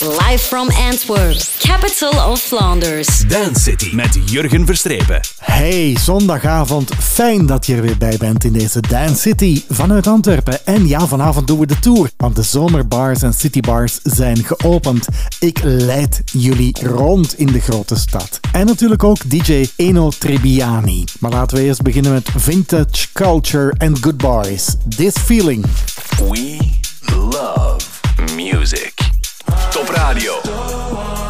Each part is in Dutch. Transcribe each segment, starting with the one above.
Live from Antwerp, capital of Flanders. Dance City met Jurgen Verstrepen. Hey, zondagavond. Fijn dat je er weer bij bent in deze Dance City vanuit Antwerpen. En ja, vanavond doen we de tour, want de zomerbars en citybars zijn geopend. Ik leid jullie rond in de grote stad. En natuurlijk ook DJ Eno Trebbiani. Maar laten we eerst beginnen met vintage culture and good boys. This feeling. We love music. Top Radio.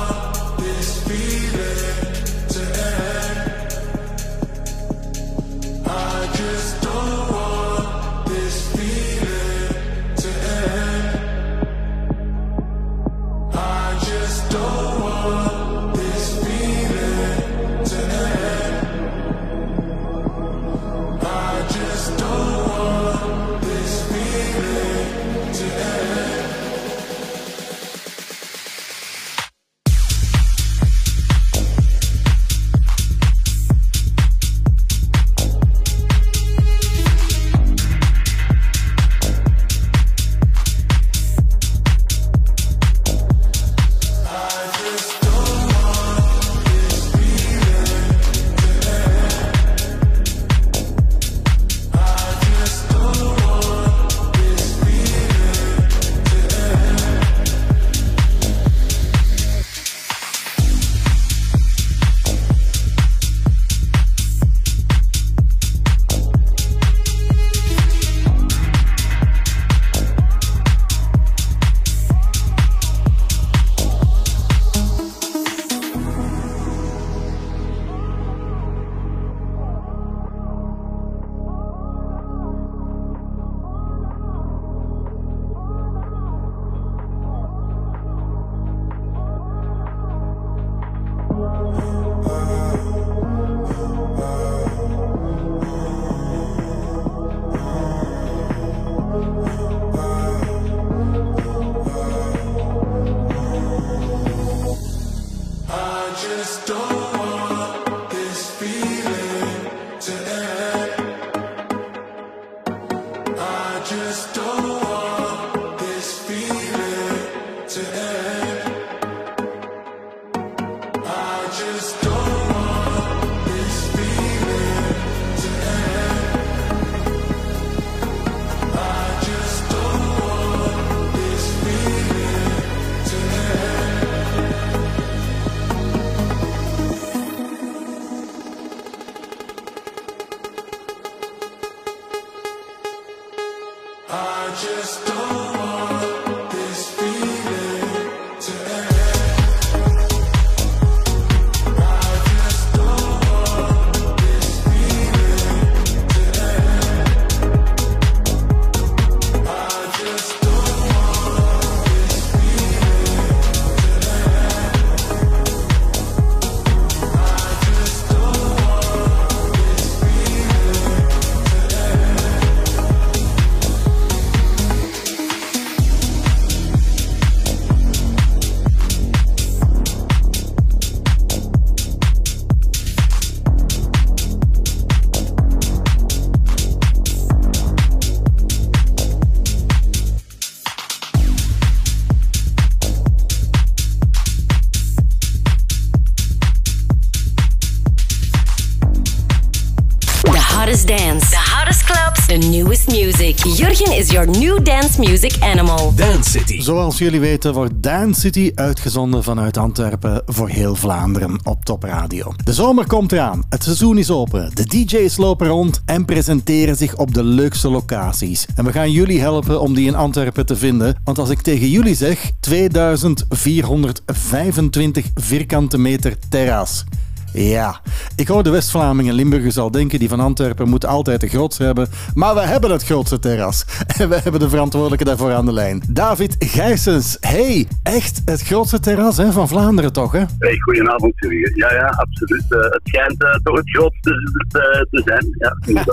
Is your new dance music animal. Dance City. Zoals jullie weten wordt Dance City uitgezonden vanuit Antwerpen voor heel Vlaanderen op Top Radio. De zomer komt eraan, het seizoen is open, de DJ's lopen rond en presenteren zich op de leukste locaties. En we gaan jullie helpen om die in Antwerpen te vinden, want als ik tegen jullie zeg 2425 vierkante meter terras. Ja, ik hoor de West-Vlamingen Limburgers al denken, die van Antwerpen moeten altijd de grootste hebben. Maar we hebben het grootste terras. En we hebben de verantwoordelijke daarvoor aan de lijn. David Gijsens, hey, echt het grootste terras hè, van Vlaanderen toch? Hè? Hey, goedenavond jullie. Ja, ja, absoluut. Uh, het schijnt uh, toch het grootste te, te zijn. Ja,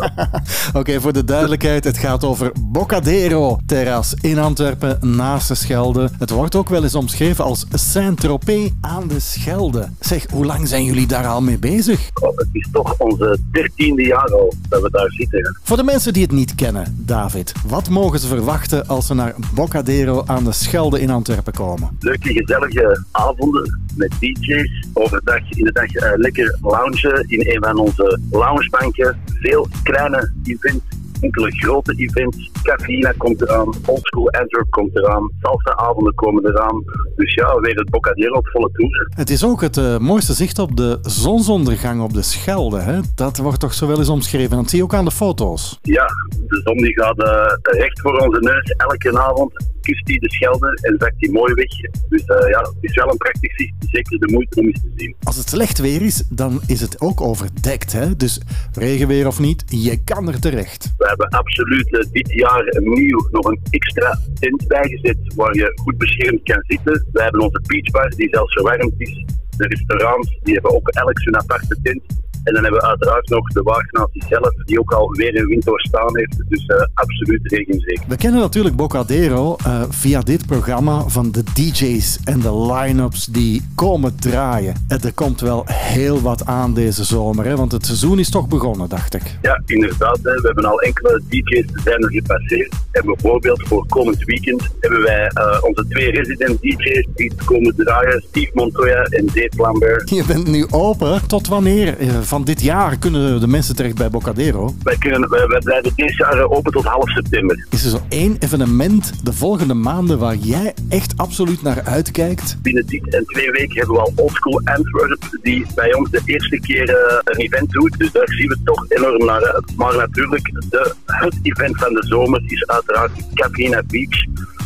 Oké, voor de duidelijkheid, het gaat over Bocadero terras in Antwerpen naast de Schelde. Het wordt ook wel eens omschreven als Saint-Tropez aan de Schelde. Zeg, hoe lang zijn jullie daar al mee bezig? Het is toch onze dertiende jaar al dat we daar zitten. Voor de mensen die het niet kennen, David, wat mogen ze verwachten als ze naar Bocadero aan de Schelde in Antwerpen komen? Leuke, gezellige avonden met DJ's. Overdag in de dag uh, lekker loungen in een van onze loungebanken. Veel kleine events enkele grote events. Cafeïna komt eraan, Oldschool Antwerp komt eraan, salsa-avonden komen eraan. Dus ja, weer het Bocadero op volle toer. Het is ook het uh, mooiste zicht op de zonsondergang op de Schelde. Hè? Dat wordt toch zo wel eens omschreven. Dat zie je ook aan de foto's. Ja, de zon die gaat uh, recht voor onze neus elke avond kust hij de Schelde en zakt hij mooi weg. Dus uh, ja, het is wel een prachtig zicht. Zeker de moeite om eens te zien. Als het slecht weer is, dan is het ook overdekt. Hè? Dus regenweer of niet, je kan er terecht. We hebben absoluut uh, dit jaar opnieuw nog een extra tent bijgezet waar je goed beschermd kan zitten. We hebben onze beachbar die zelfs verwarmd is. De restaurants die hebben ook elk zijn aparte tent. En dan hebben we uiteraard nog de Waagnatie zelf, die ook al weer een wind doorstaan heeft. Dus uh, absoluut regenzeker. We kennen natuurlijk Bocadero uh, via dit programma van de DJ's en de line-ups die komen draaien. En er komt wel heel wat aan deze zomer, hè? want het seizoen is toch begonnen, dacht ik. Ja, inderdaad. Hè. We hebben al enkele DJ's zijn er gepasseerd. En bijvoorbeeld voor komend weekend hebben wij uh, onze twee resident DJ's die komen draaien. Steve Montoya en Dave Lambert. Je bent nu open. Tot wanneer? van dit jaar kunnen de mensen terecht bij Bocadero? Wij, kunnen, wij, wij blijven dit jaar open tot half september. Is er zo één evenement de volgende maanden waar jij echt absoluut naar uitkijkt? Binnen dit en twee weken hebben we al Oldschool Antwerp, die bij ons de eerste keer uh, een event doet. Dus daar zien we toch enorm naar uit. Maar natuurlijk, de, het event van de zomer is uiteraard Capina Beach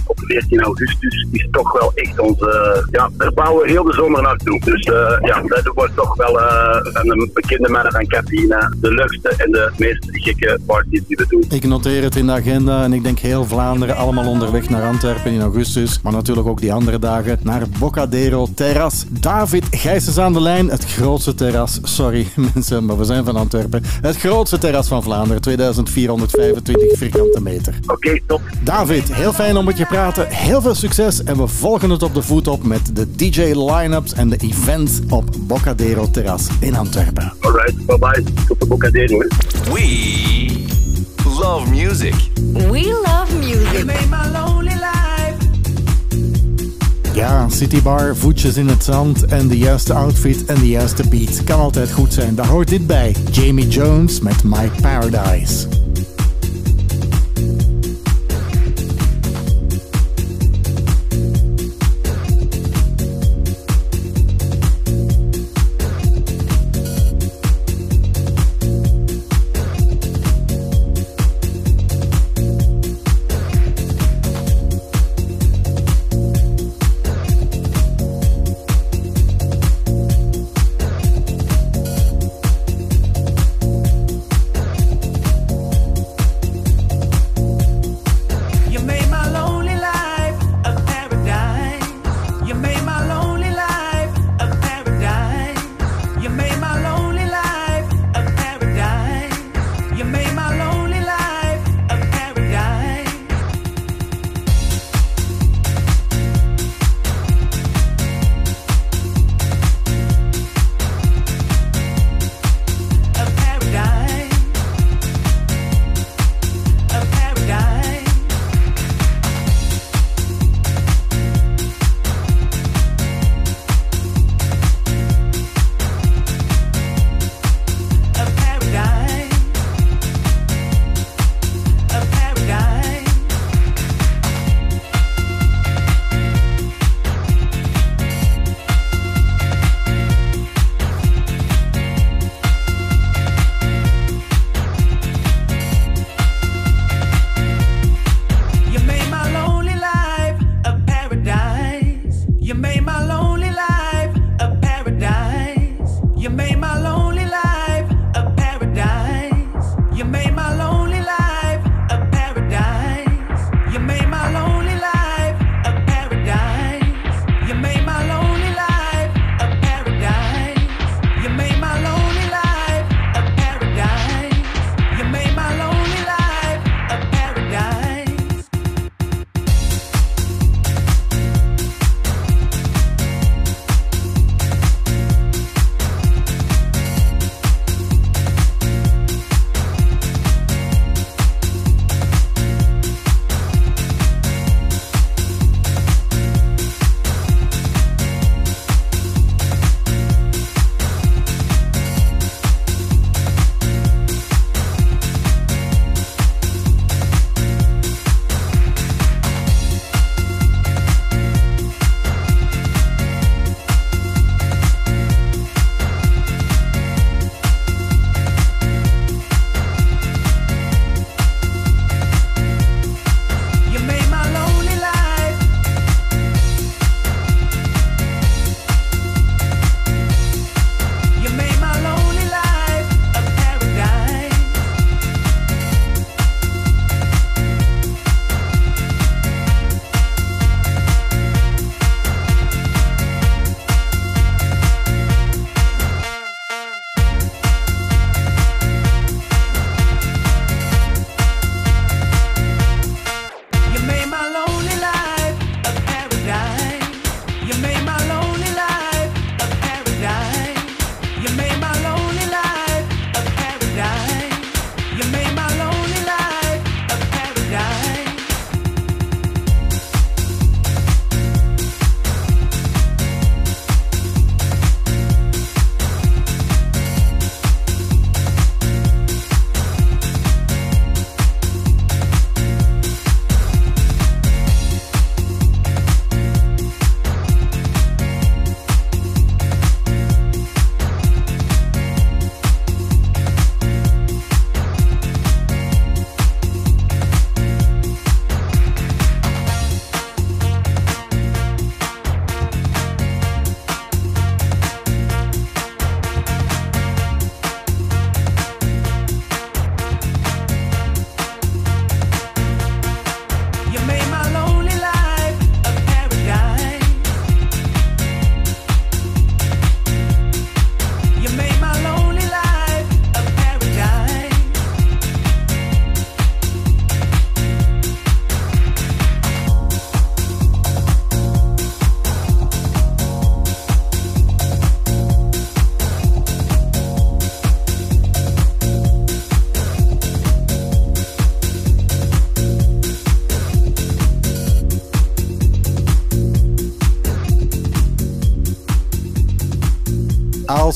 op 14 augustus is toch wel echt onze... Ja, daar bouwen we heel de zomer naartoe. Dus uh, ja, dat wordt toch wel uh, een bekende mannen van Capina de leukste en de meest gekke parties die we doen. Ik noteer het in de agenda en ik denk heel Vlaanderen allemaal onderweg naar Antwerpen in augustus. Maar natuurlijk ook die andere dagen naar Bocadero Terras. David Gijsens aan de lijn, het grootste terras. Sorry mensen, maar we zijn van Antwerpen. Het grootste terras van Vlaanderen, 2425 vierkante meter. Oké, okay, top. David, heel fijn om met je praten. Heel veel succes en we volgen het op de voet op met de DJ line-ups en de events op Bocadero Terras in Antwerpen. Alright, bye bye. Tot de Bocadero. We love music. We love music. Ja, City Bar, voetjes in het zand en de juiste outfit en de juiste beat. Kan altijd goed zijn. Daar hoort dit bij. Jamie Jones met My Paradise.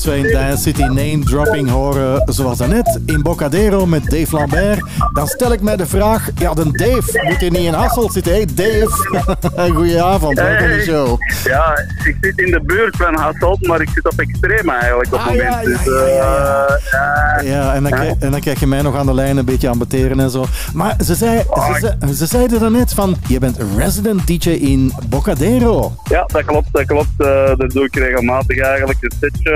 In Dance City name dropping horen, zoals daarnet in Bocadero met Dave Lambert, dan stel ik mij de vraag, ja, de Dave moet hier niet in Hasselt zitten, hé Dave. Goedenavond, welkom in de show. Ja, ik zit in de buurt van Hasselt, maar ik zit op extreem eigenlijk op het Ah, moment. ja, ja, dus, ja, eh, ja. En dan, krijg, en dan krijg je mij nog aan de lijn een beetje aan beteren en zo. Maar ze, zei, ze, zei- ze zeiden daarnet van, je bent resident DJ in Bocadero. Ja, dat klopt, dat klopt. Eh daar doe ik regelmatig eigenlijk een setje.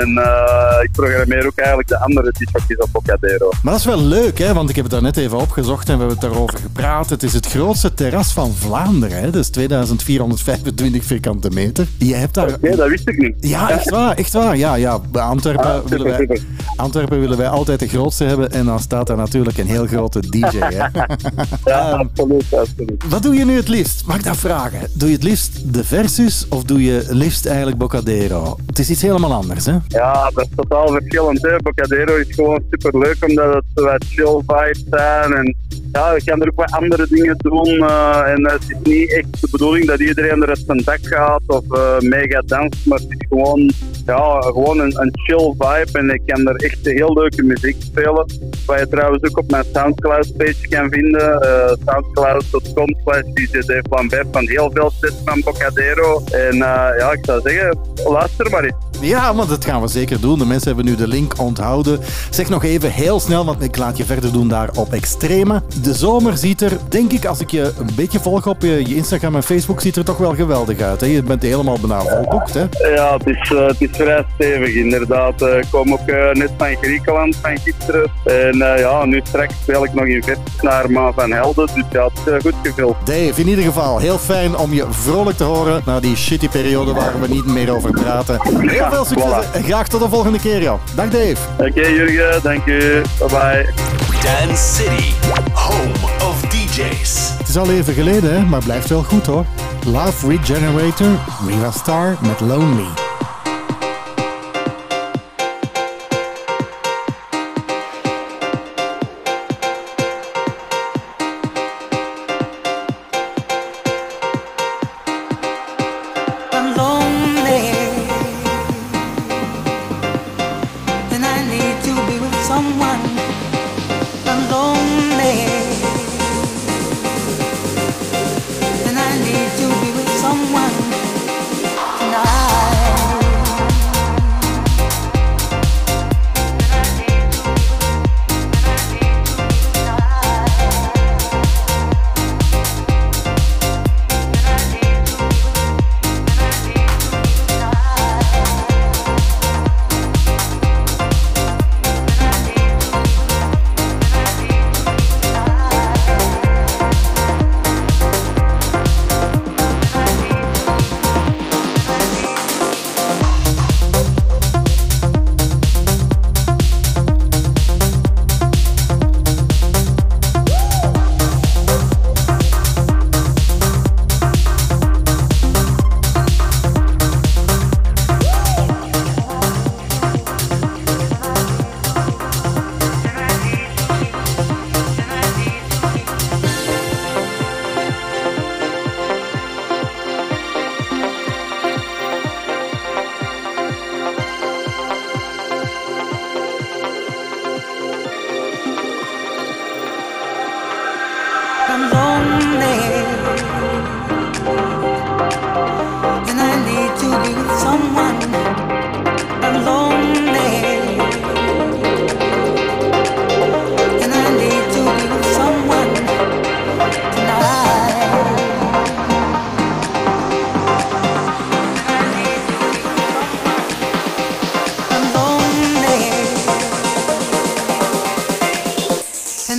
En eh, ik programmeer ook eigenlijk de andere t-shirtjes op Bocadero. Maar dat is wel leuk, hè? want ik heb het daar net even opgezocht en we hebben het daarover gepraat. Het is het grootste terras van Vlaanderen. Hè? Dat is 2425 vierkante meter. Je hebt daar... Nee, dat wist ik niet. Ja, echt waar, echt waar. Ja, ja. Antwerpen, Ah, willen wij. Antwerpen willen wij altijd de grootste hebben en dan staat daar natuurlijk een heel grote DJ. Hè? Ja, absoluut, absoluut. Wat doe je nu het liefst? Mag ik dat vragen? Doe je het liefst de Versus of doe je het liefst eigenlijk Bocadero? Het is iets helemaal anders, hè? Ja, dat is totaal verschillend. Hè. Bocadero is gewoon super leuk omdat het wat chill vibes zijn. En ja, je kan er ook wat andere dingen doen. eh, en het is niet echt de bedoeling dat iedereen er uit zijn dak gaat of eh, mega danst. Maar het is gewoon, ja, gewoon een, een chill vibe. En ik kan er echt heel leuke muziek spelen. Wat je trouwens ook op mijn Soundcloud page kan vinden. eh soundcloud.com slash van heel veel sets van Bocadero. En ja, ik zou zeggen, luister maar eens. Ja, want dat gaan we zeker doen. De mensen hebben nu de link onthouden. Zeg nog even heel snel, want ik laat je verder doen daar op Extreme. De zomer ziet er, denk ik, als ik je een beetje volg op je, je Instagram en Facebook, ziet er toch wel geweldig uit. Hè? Je bent helemaal bijna volboekt, hè? Ja, het is, eh, het is vrij stevig inderdaad. Eh, Ik kom ook eh, net van Griekenland van gisteren. En ja, nu straks speel ik nog in vet naar Maan van Helden. Dus ja, het is goed gevuld. Dave, in ieder geval heel fijn om je vrolijk te horen na die shitty periode waar we niet meer over praten. Heel veel succes voilà. en graag tot de volgende keer, joh. Dag Dave. Oké Jurgen, dank u. Bye bye. Dance City, home of DJs. Het is al even geleden, maar blijft wel goed hoor. Love Regenerator, Riva Star met Lonely.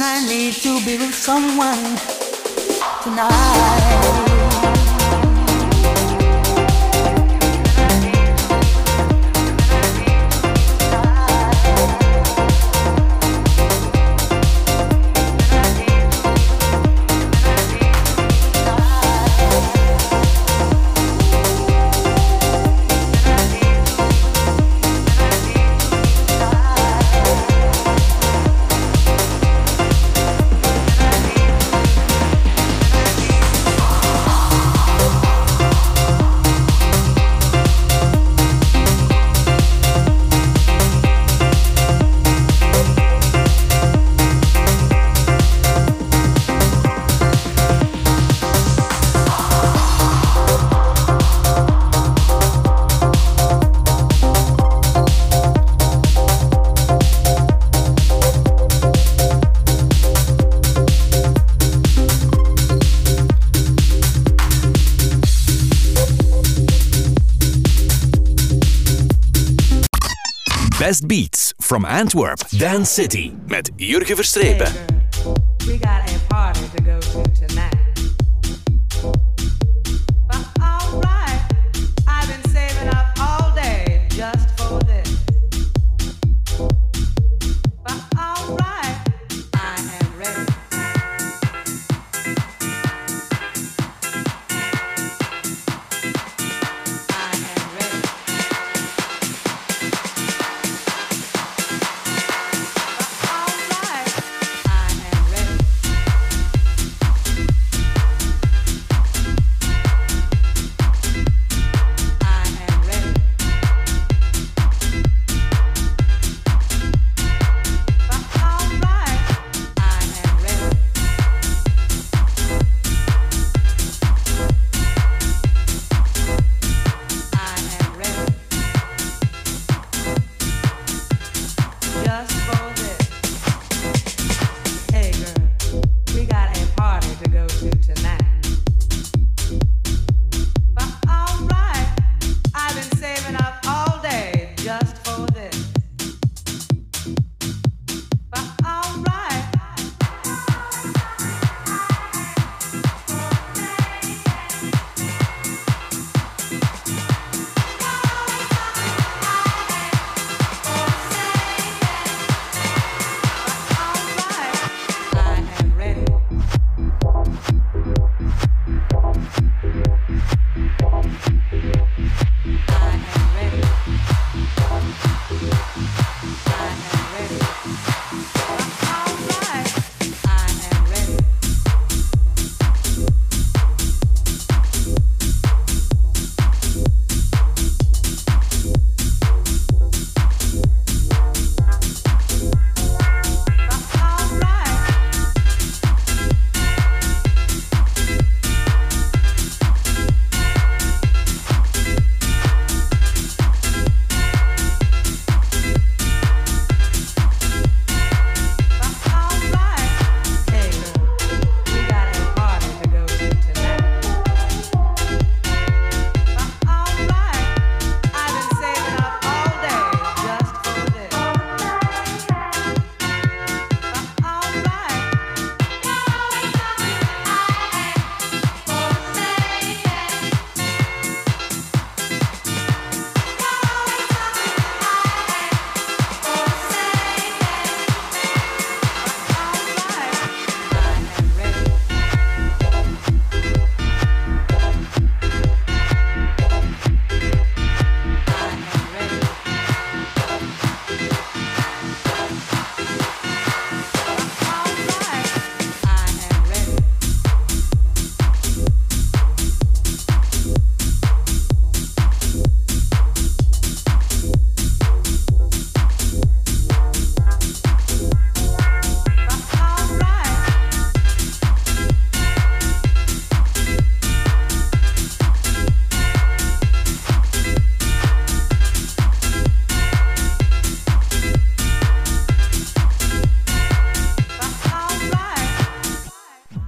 And I need to be with someone tonight. From Antwerp, Dance City. Met Jurgen Verstrepen.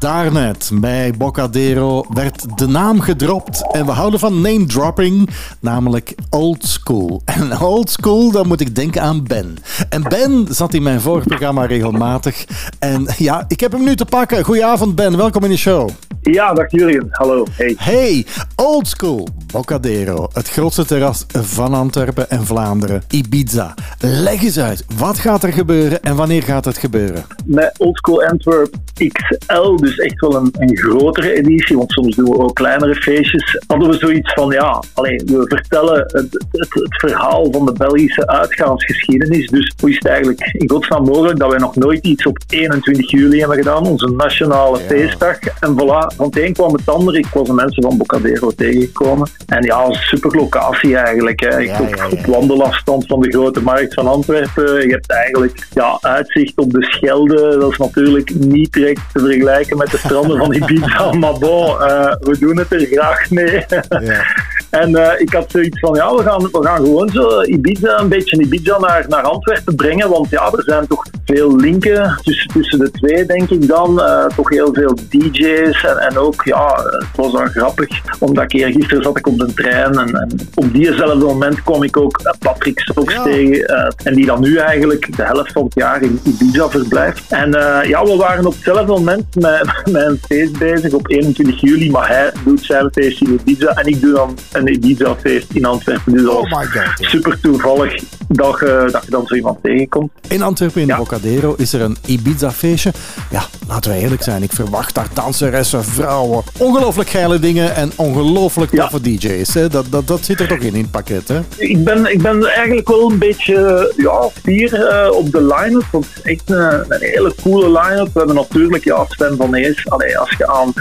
Daarnet bij Bocadero werd de naam gedropt en we houden van name dropping, namelijk Old School. En Old School, dan moet ik denken aan Ben. En Ben zat in mijn vorig programma regelmatig. En ja, ik heb hem nu te pakken. Goedenavond Ben, welkom in de show. Ja, dag Jurgen. Hallo. Hey. Hey, Old School, Bocadero, het grootste terras van Antwerpen en Vlaanderen, Ibiza. Leg eens uit, wat gaat er gebeuren en wanneer gaat het gebeuren? Met Old School Antwerp XL, dus echt wel een, een grotere editie, want soms doen we ook kleinere feestjes. Hadden we zoiets van, ja, alleen we vertellen het, het, het verhaal van de Belgische uitgaansgeschiedenis. Dus hoe is het eigenlijk in godsnaam mogelijk dat wij nog nooit iets op 21 juli hebben gedaan, onze nationale feestdag. En voilà, van het een kwam het ander. Ik was de mensen van Bocadero tegengekomen. En ja, een super locatie eigenlijk. Hè. Ja, op, ja, wandelafstand van de grote markt van Antwerpen. Je hebt eigenlijk ja, uitzicht op de Schelde. Dat is natuurlijk niet direct te vergelijken met de stranden van Ibiza. Maar bon, eh, we doen het er graag mee. Ja. En eh, ik had zoiets van, ja, we gaan, we gaan gewoon zo Ibiza, een beetje Ibiza naar, naar Antwerpen brengen. Want ja, er zijn toch veel linken tussen, tussen de twee, denk ik dan. Eh, toch heel veel DJ's en, en ook, ja, het was dan grappig. Omdat ik gisteren zat ik op de trein en, en op diezelfde moment kwam ik ook Patrick Stokes tegen. eh, en die dan nu eigenlijk de helft van het jaar in Ibiza verblijft. En eh, ja, we waren op hetzelfde moment met, met een feest bezig op 21 juli. Maar hij doet zijn feest in Ibiza en ik doe dan een Ibiza-feest in Antwerpen. Dus dat Oh was my god. ja. super toevallig dat je, dat je dan zo iemand tegenkomt. In Antwerpen, in Ja. Bocadero, is er een Ibiza-feestje. Ja, laten we eerlijk zijn. Ik verwacht daar danseressen, vrouwen, ongelooflijk geile dingen en ongelooflijk Ja. toffe DJ's. Hè? Dat, dat, dat zit er toch in, in het pakket, hè? Ik ben, ik ben eigenlijk wel een beetje ja, fier eh, op de line-up. Want het is echt een, een hele coole line-up. We hebben natuurlijk ja, Sven van Ees. Allee, als je aan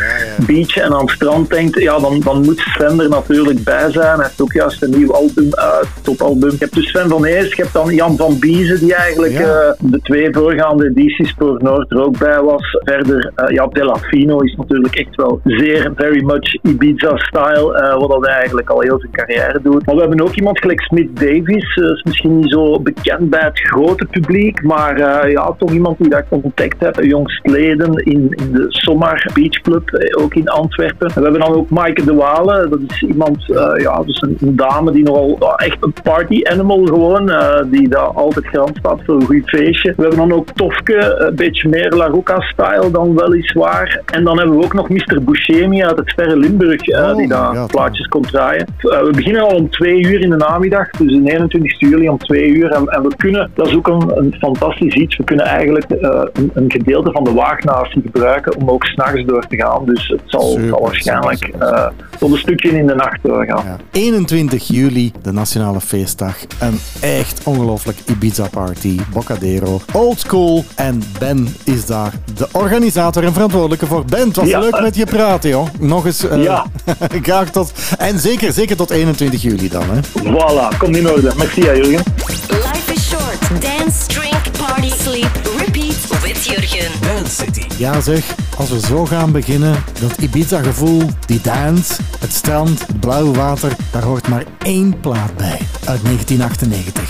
beach en aan het strand denkt, ja, dan, dan moet Sven er natuurlijk bij zijn. Hij heeft ook juist een nieuw album uit, topalbum. Je hebt dus Sven van Ees, je hebt dan Jan van Biezen, die eigenlijk eh, de twee voorgaande edities voor Noord er ook bij was. Verder, eh ja, Delafino is natuurlijk echt wel zeer, very much Ibiza-style, eh, wat eigenlijk al heel zijn carrière doet. Maar we hebben ook iemand gelijk Smith Davies, eh, is misschien niet zo bekend bij het grote publiek, maar eh, ja, toch iemand die ik ontdekt heb, jongstleden in, in de Sommar Beach Club, eh, ook in Antwerpen. En we hebben dan ook Maaike de Walen, dat is iemand, eh, ja, dus een, een dame die nogal ja, echt een party animal gewoon, eh, die daar altijd garant staat voor een goed feestje. We hebben dan ook Tofke, een beetje meer La Rocca-style dan weliswaar. En dan hebben we ook nog Mr. Buscemi uit het verre Limburg, Oh die daar God. plaatjes komt draaien. Eh, we beginnen al om twee uur in de namiddag, dus de 21 juli om twee uur. En, en we kunnen, dat is ook een, een fantastisch iets, we kunnen eigenlijk eh, een, een gedeelte van de waagnatie gebruiken om ook s'nachts door te gaan. Dus het zal, Super, zal waarschijnlijk eh, tot een stukje in de nacht doorgaan. Ja. 21 juli, de nationale feestdag. Een echt ongelooflijk Ibiza-party. Bocadero, old school. En Ben is daar de organisator en verantwoordelijke voor. Ben, het was Ja. leuk met je praten, joh. Nog eens eh, Ja. graag tot... En zeker, zeker tot 21 juli dan, hè. Voilà, komt in orde. Merci, Jurgen. Life is short. Dance, drink, party, sleep, repeat with Jurgen. Dance City. Ja zeg, als we zo gaan beginnen, dat Ibiza-gevoel, die dance, het strand, het blauwe water, daar hoort maar één plaat bij. Uit 1998.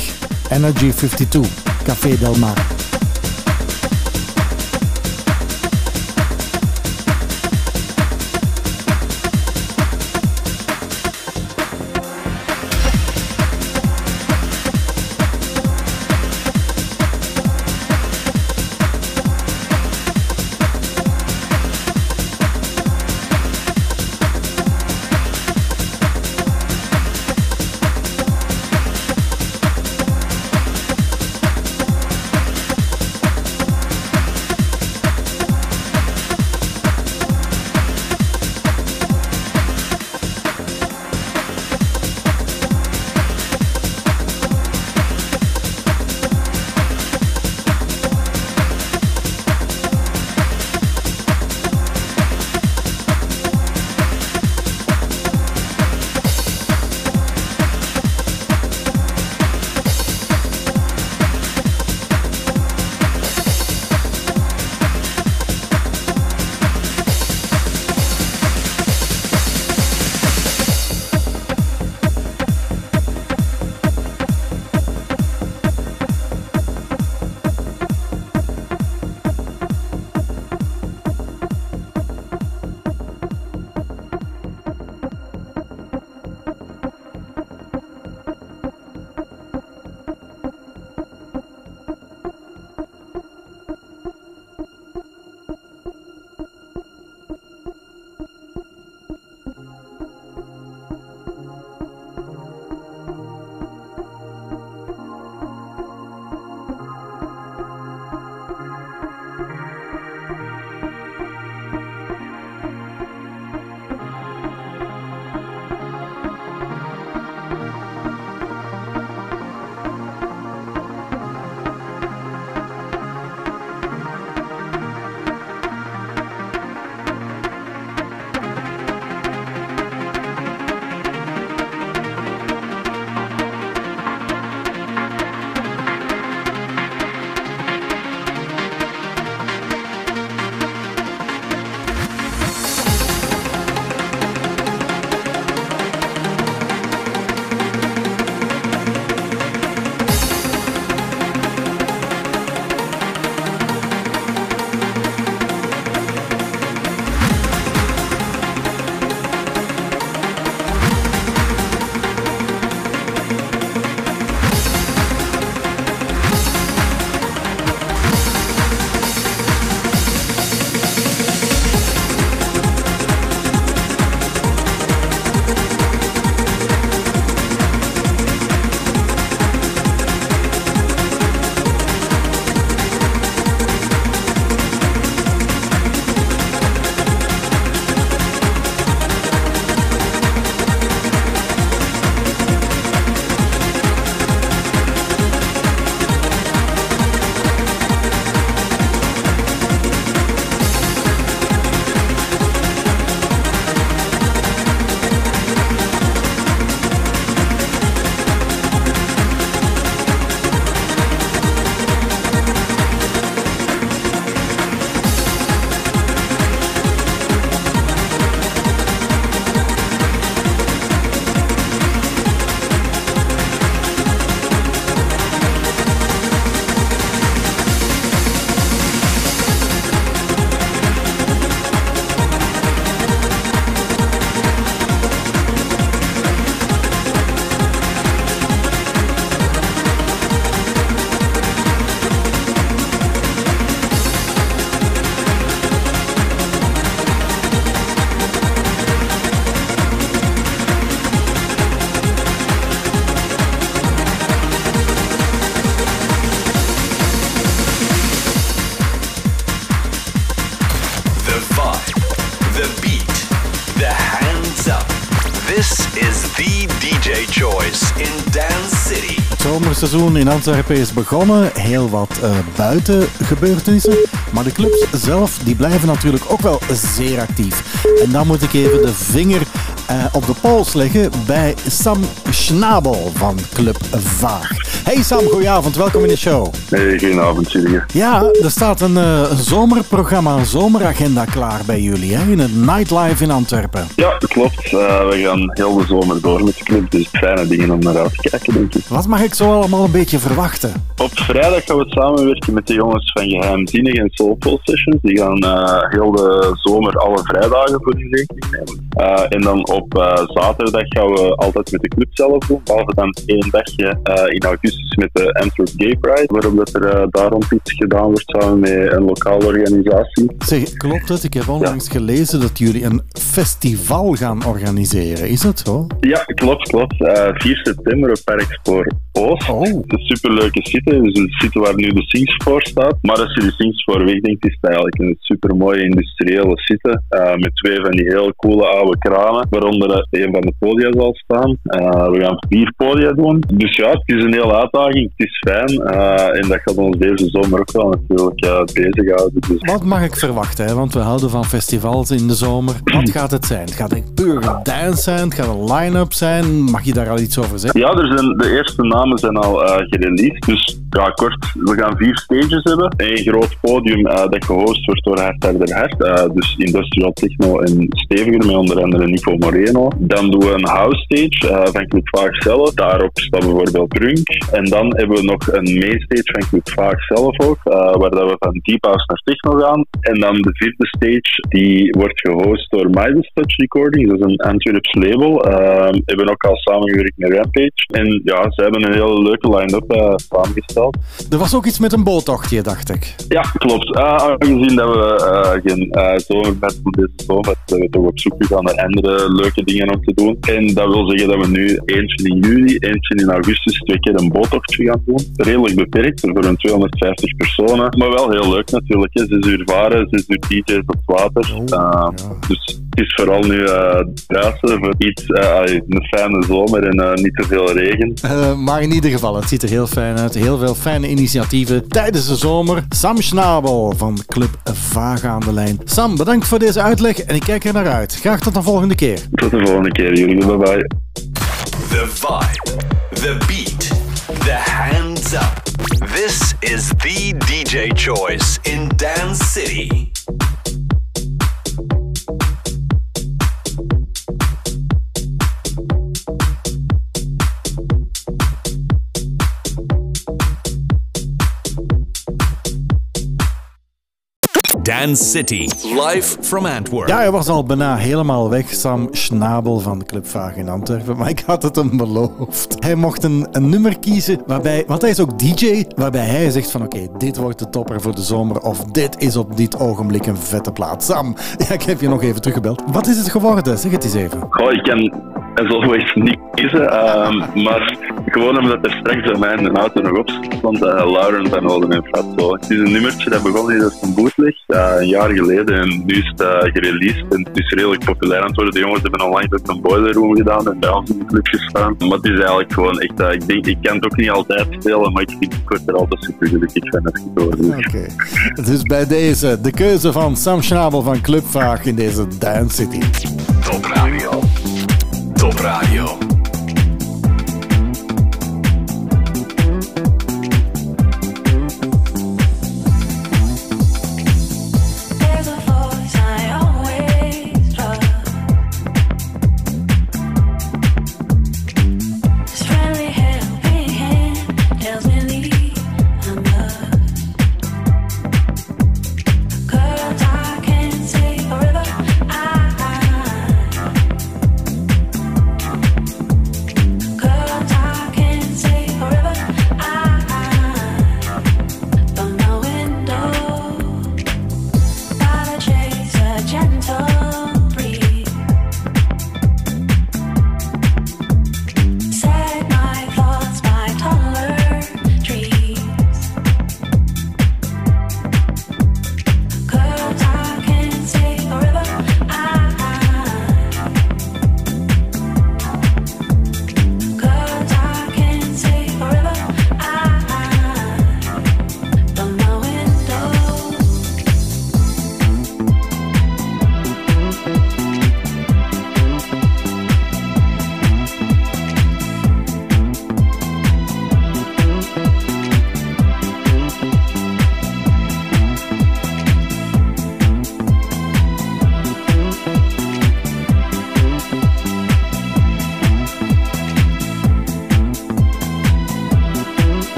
Energy 52, Café Del Mar. Zomerseizoen in Antwerpen is begonnen. Heel wat uh, buitengebeurtenissen. Maar de clubs zelf die blijven natuurlijk ook wel zeer actief. En dan moet ik even de vinger uh, op de pols leggen bij Sam Schnabel van Club Vaag. Hey Sam, goedenavond. Welkom in de show. Hey, goedenavond Silje. Ja, er staat een, uh, een zomerprogramma, een zomeragenda klaar bij jullie hè? in het Nightlife in Antwerpen. Ja, klopt. Uh, we gaan heel de zomer door met de club, dus fijne dingen om naar uit te kijken, denk ik. Wat mag ik zo allemaal een beetje verwachten? Vrijdag gaan we samenwerken met de jongens van Geheimzinnig en Soulful Sessions. Die gaan heel de zomer alle vrijdagen voor die rekening nemen. en dan op uh, zaterdag gaan we altijd met de club zelf doen. Behalve dan één dagje in augustus met de Antwerp Gay Pride. Waarop dat er daar rond iets gedaan wordt samen met een lokale organisatie. Zeg, klopt het? Ik heb onlangs ja. gelezen dat jullie een festival gaan organiseren. Is dat zo? Ja, klopt, klopt. 4 september op Parkspoor Oost. Oh. Het is een superleuke site. Dus een site waar nu de Sings voor staat. Maar als je de Sings voor wegdenkt, is het eigenlijk een supermooie industriële site. met twee van die heel coole oude kranen. Waaronder een van de podia zal staan. Uh, we gaan vier podia doen. Dus ja, het is een hele uitdaging. Het is fijn. Uh, en dat gaat ons deze zomer ook wel natuurlijk uh, bezighouden. Dus. Wat mag ik verwachten? Hè? Want we houden van festivals in de zomer. Wat gaat het zijn? Gaat het puur dance zijn? Gaat het een line-up zijn? Mag je daar al iets over zeggen? Ja, er zijn, de eerste zijn al gereleased. Dus ja, kort, we gaan vier stages hebben. Een groot podium dat gehost wordt door Hart Harder Hart. dus industrial techno en steviger, met onder andere Nico Moreno. Dan doen we een house stage uh, van Club Vaag zelf. Daarop staat bijvoorbeeld Brunk. En dan hebben we nog een mainstage van Club Vaag zelf ook, uh, waar dat we van deep house naar techno gaan. En dan de vierde stage, die wordt gehost door Midas Touch Recordings. Dat is een Antwerps label. Uh, hebben ook al samengewerkt met Rampage. En ja, ze hebben een hele leuke line-up samengesteld. Er was ook iets met een boottochtje, dacht ik. Ja, klopt. aangezien dat we geen zomerbed van deze zomer, zijn we toch op zoek gegaan naar andere leuke dingen om te doen. En dat wil zeggen dat we nu eentje in juli, eentje in augustus twee keer een boottochtje gaan doen. Redelijk beperkt, voor een 250 personen. Maar wel heel leuk natuurlijk. Hè. Zes uur varen, zes uur DJ's op het water. Oh, Dus het is vooral nu uh, voor iets, een fijne zomer en niet te veel regen. maar in ieder geval, het ziet er heel fijn uit. Heel veel fijne initiatieven tijdens de zomer. Sam Schnabel van Club Vaga aan de lijn. Sam, bedankt voor deze uitleg en ik kijk er naar uit. Graag tot de volgende keer. Tot de volgende keer, jullie. Bye bye. The vibe, the beat, the hands up. This is the DJ choice in Dance City. Dance City, live from Antwerp. Ja, hij was al bijna helemaal weg, Sam Schnabel van de Club Vaag in Antwerpen. Maar ik had het hem beloofd. Hij mocht een, een nummer kiezen, waarbij, want hij is ook DJ, waarbij hij zegt van oké, dit wordt de topper voor de zomer. Of dit is op dit ogenblik een vette plaat. Sam, ja, ik heb je nog even teruggebeld. Wat is het geworden? Zeg het eens even. Goh, ik kan als always niet kiezen, um, maar gewoon omdat er straks bij mij in de auto nog op stond, uh, Lauren van Olden en Fatso. Het is een nummertje dat begon in een bootleg een jaar geleden en nu is het uh, gereleased en het is redelijk populair aan het worden. De jongens hebben onlangs ook een boiler room gedaan en bij ons in de club gestaan. Maar het is eigenlijk gewoon echt, uh, ik denk, ik kan het ook niet altijd spelen, maar ik, vind, ik word er altijd super gelukkig van als ik Oké, okay. dus bij deze de keuze van Sam Schnabel van Club Vaag in deze Dance City. Top Radio. Top Radio.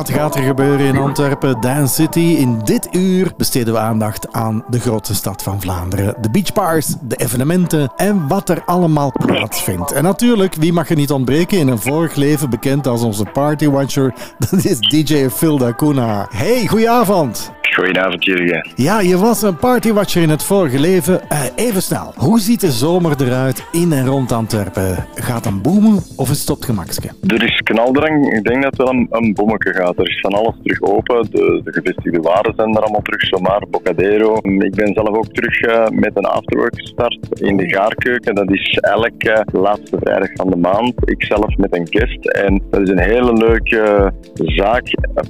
Wat gaat er gebeuren in Antwerpen, Dance City? In dit uur besteden we aandacht aan de grootste stad van Vlaanderen. De beachbars, de evenementen en wat er allemaal plaatsvindt. En natuurlijk, wie mag er niet ontbreken in een vorig leven bekend als onze partywatcher? Dat is DJ Phil Dacuna. Hey, goedenavond. Goedenavond, Jurgen. Ja, je was een partywatcher in het vorige leven. Eh, even snel, hoe ziet de zomer eruit in en rond Antwerpen? Gaat het boomen of is het op het gemakske? Er is knaldrang. Ik denk dat het wel een, een bommetje gaat. Er is van alles terug open. De, de gevestigde waren zijn er allemaal terug. Zomaar, Bocadero. Ik ben zelf ook terug eh, met een afterwork start in de gaarkeuken. Dat is elke laatste vrijdag van de maand. Ik zelf met een guest. En dat is een hele leuke zaak,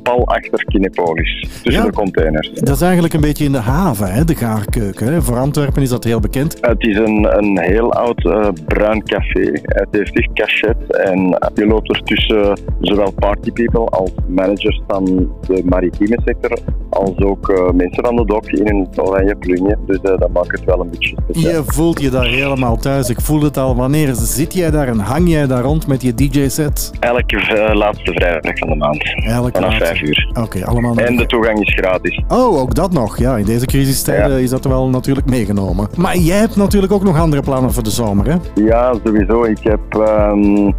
pal achter Kinepolis. Tussen Ja. de containers. Dat is eigenlijk een beetje in de haven, hè, de gaarkeuken. Hè. Voor Antwerpen is dat heel bekend. Het is een, een heel oud eh, bruin café. Het heeft echt cachet en je loopt er tussen zowel party people als managers van de maritieme sector, als ook eh, mensen van de dok in een oranje plunje. Dus eh, dat maakt het wel een beetje speciaal. Je voelt je daar helemaal thuis. Ik voel het al. Wanneer zit jij daar en hang jij daar rond met je DJ-set? Elke laatste vrijdag van de maand. Elke Vanaf laatste. vijf uur. Oké, allemaal. En de toegang is gratis. Oh, ook dat nog. Ja, in deze crisistijden Ja. is dat wel natuurlijk meegenomen. Maar jij hebt natuurlijk ook nog andere plannen voor de zomer, hè? Ja, sowieso. Ik heb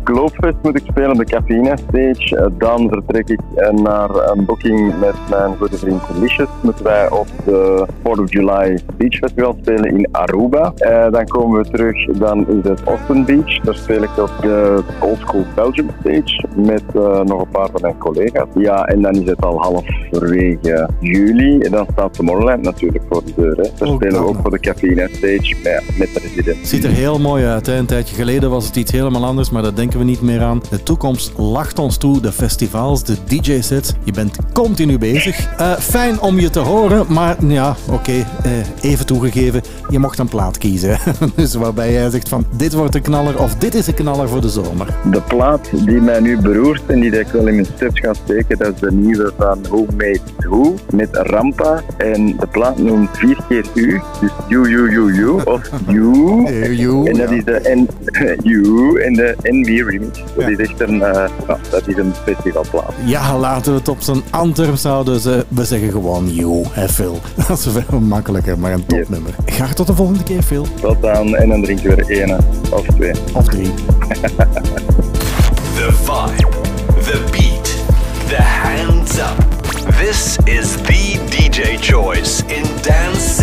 Gloobfest moet ik spelen op de Cafeïne Stage. Eh, dan vertrek ik eh, naar een booking met mijn goede vriend Delicious. Moeten wij op de 4th of July Beach Festival spelen in Aruba. Eh, dan komen we terug, dan is het Austin Beach. Daar speel ik op de Old School Belgium Stage met nog een paar van mijn collega's. Ja, en dan is het al halverwege juli. En dan staat Tomorrowland natuurlijk voor de deur. Hè. Daar spelen we ook voor de Cafeïne Stage met, met de resident. Ziet er heel mooi uit. Hè? Een tijdje geleden was het iets helemaal anders, maar daar denken we niet meer aan. De toekomst lacht ons toe. De festivals, de DJ-sets. Je bent continu bezig. Eh, fijn om je te horen, maar ja, oké, eh, even toegegeven. Je mocht een plaat kiezen. dus waarbij jij zegt van dit wordt een knaller of dit is een knaller voor de zomer. De plaat die mij nu beroert en die ik wel in mijn steps ga steken, dat is de nieuwe van Who Made Who met Rampa. En de plaat noemt vier keer U, dus You, You, You, You of You. You, En dat ja. is de N You en de NB remix. Dat is echt een, eh, ja, dat is een festivalplaat. Ja, laten we het op zijn Antwerps houden. Eh, we zeggen gewoon you, hè Phil. Dat is veel makkelijker, maar een topnummer. Graag tot de volgende keer, Phil. Tot dan en dan drinken we er ene of twee. Of drie. The vibe, the beat, the hands up. This is the DJ choice in Dance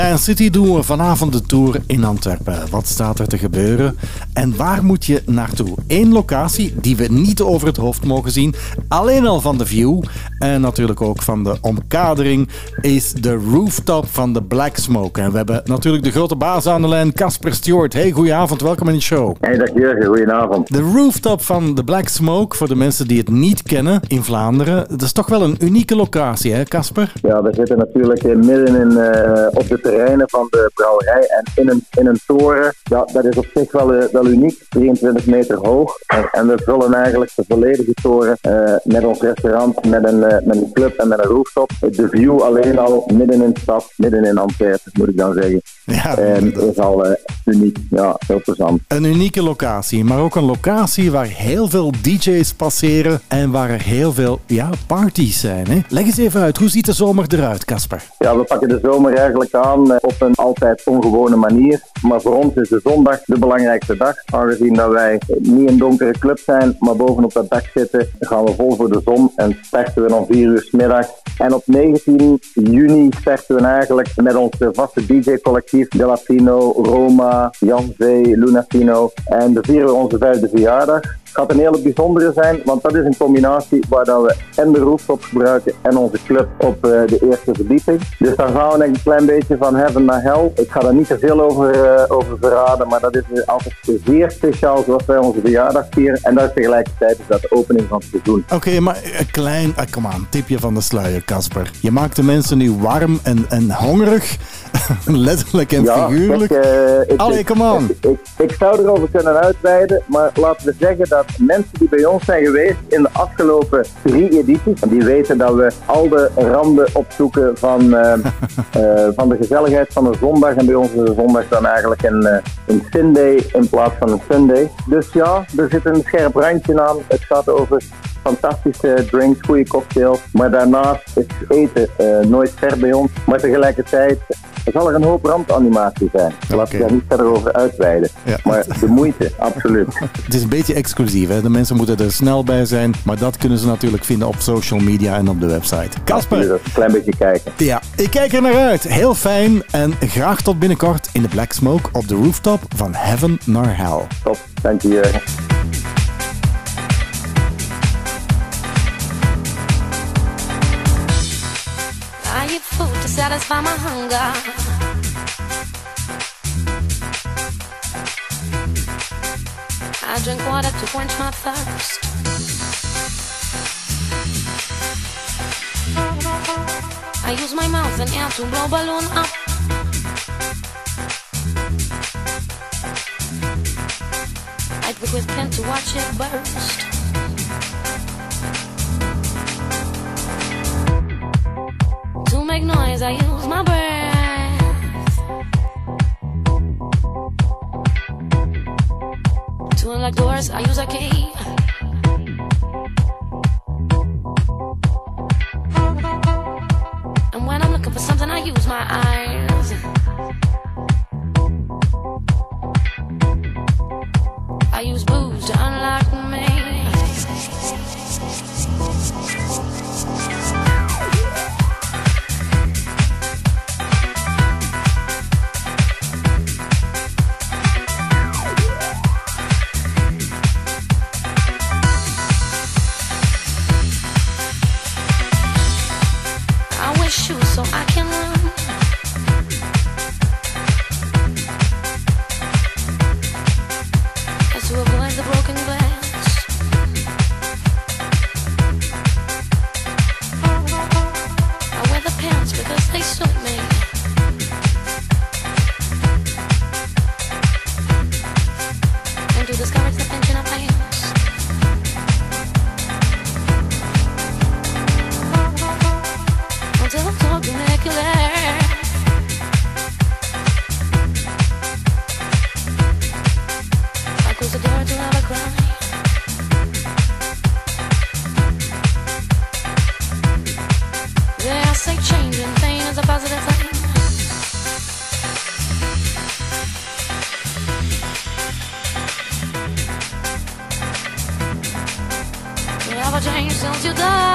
Dance City doen we vanavond de tour in Antwerpen. Wat staat er te gebeuren en waar moet je naartoe? Eén locatie die we niet over het hoofd mogen zien, alleen al van de view en natuurlijk ook van de omkadering, is de rooftop van de Black Smoke. En we hebben natuurlijk de grote baas aan de lijn, Casper Stewart. Hey, goedenavond, welkom in de show. Hey, dag Jurgen, goedenavond. De rooftop van de Black Smoke, voor de mensen die het niet kennen in Vlaanderen, dat is toch wel een unieke locatie, hè, Casper? Ja, we zitten natuurlijk midden in, eh, op de terreinen van de brouwerij en in een, in een toren. Ja, dat is op zich wel, eh, wel uniek, 23 meter hoog. En, en we vullen eigenlijk de volledige toren eh, met ons restaurant, met een, met een club en met een rooftop. De view alleen al midden in de stad, midden in Antwerpen, moet ik dan zeggen. Ja, En is al eh, uniek, ja, heel plezant. Een unieke locatie, maar ook een locatie waar heel veel DJ's passeren en waar er heel veel ja, parties zijn. Hè? Leg eens even uit, hoe ziet de zomer eruit, Casper? Ja, we pakken de zomer eigenlijk aan eh, op een altijd ongewone manier. Maar voor ons is de zondag de belangrijkste dag. Aangezien dat wij niet een donkere club zijn, maar bovenop dat dak zitten, gaan we vol voor de zon en starten we om 4 uur 's middags. En op 19 juni starten we eigenlijk met ons vaste DJ-collectief Delafino, Roma, Jan Zee, Lunafino. En dan vieren we onze vijfde verjaardag. Het gaat een hele bijzondere zijn, want dat is een combinatie waar dat we en de rooftop gebruiken en onze club op eh, de eerste verdieping. Dus dan gaan we een klein beetje van heaven naar hell. Ik ga daar niet te veel over, eh, over verraden, maar dat is eh, altijd zeer speciaal zoals wij onze verjaardag vieren. En dat is tegelijkertijd is dat de opening van het seizoen. Oké, maar een klein, ah, kom aan, tipje van de sluier, Casper. Je maakt de mensen nu warm en, en hongerig, letterlijk en figuurlijk. kijk, eh, ik- Allee, come on. Ik, ik, ik zou erover kunnen uitweiden, maar laten we zeggen dat mensen die bij ons zijn geweest in de afgelopen drie edities, die weten dat we al de randen opzoeken van, eh, eh, van de gezelligheid van een zondag. En bij ons is de zondag dan eigenlijk een, eh, een Sunday in plaats van een Sunday. Dus ja, er zit een scherp randje aan. Het gaat over fantastische drinks, goede cocktails. Maar daarnaast is eten eh, nooit ver bij ons. Maar tegelijkertijd zal er een hoop randanimatie zijn. Laat ik daar niet verder over uitweiden. Ja. Maar de moeite, absoluut. Het is een beetje exclusief, hè? de mensen moeten er snel bij zijn, maar dat kunnen ze natuurlijk vinden op social media en op de website. Absoluut, Een klein beetje kijken. ja, ik kijk er naar uit. Heel fijn en graag tot binnenkort in de Black Smoke op de rooftop van Heaven naar Hell. Top, dank je Jurgen. Eat food to satisfy my hunger. I drink water to quench my thirst. I use my mouth and air to blow balloon up. I pick with pen to watch it burst. To make noise, I use my breath. To unlock doors, I use a key. And when I'm looking for something, I use my eyes. 就在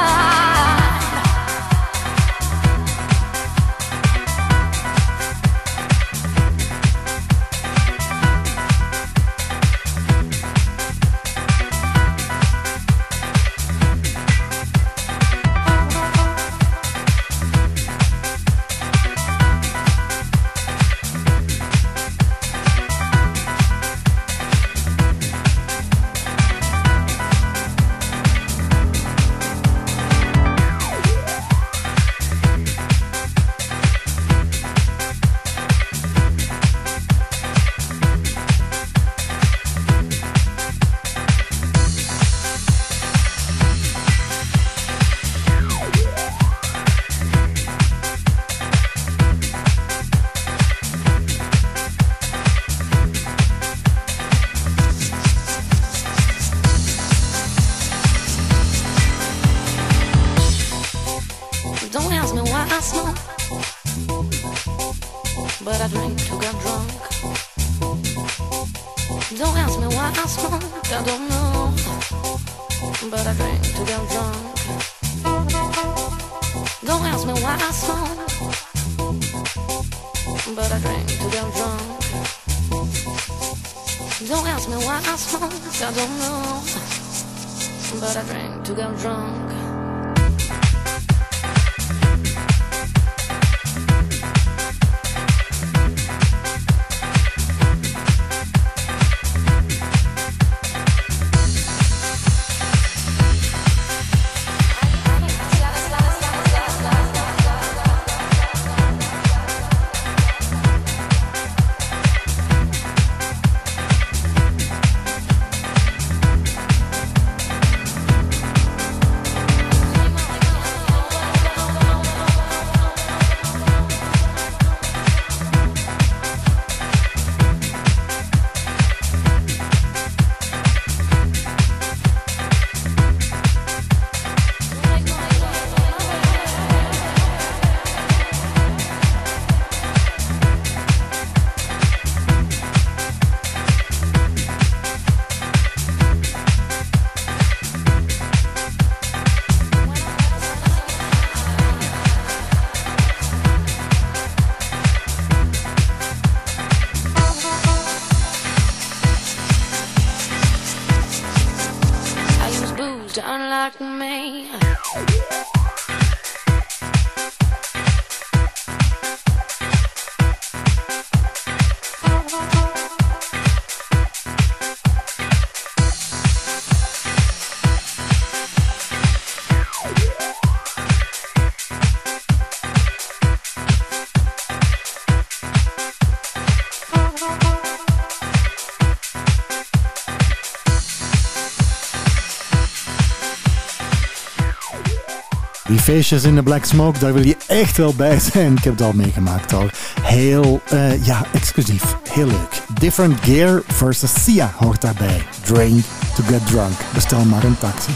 Die feestjes in de Black Smoke, daar wil je echt wel bij zijn. Ik heb het al meegemaakt al. Heel, eh, ja, exclusief. Heel leuk. Different Gear versus Sia hoort daarbij. Drink to get drunk. Bestel maar een taxi.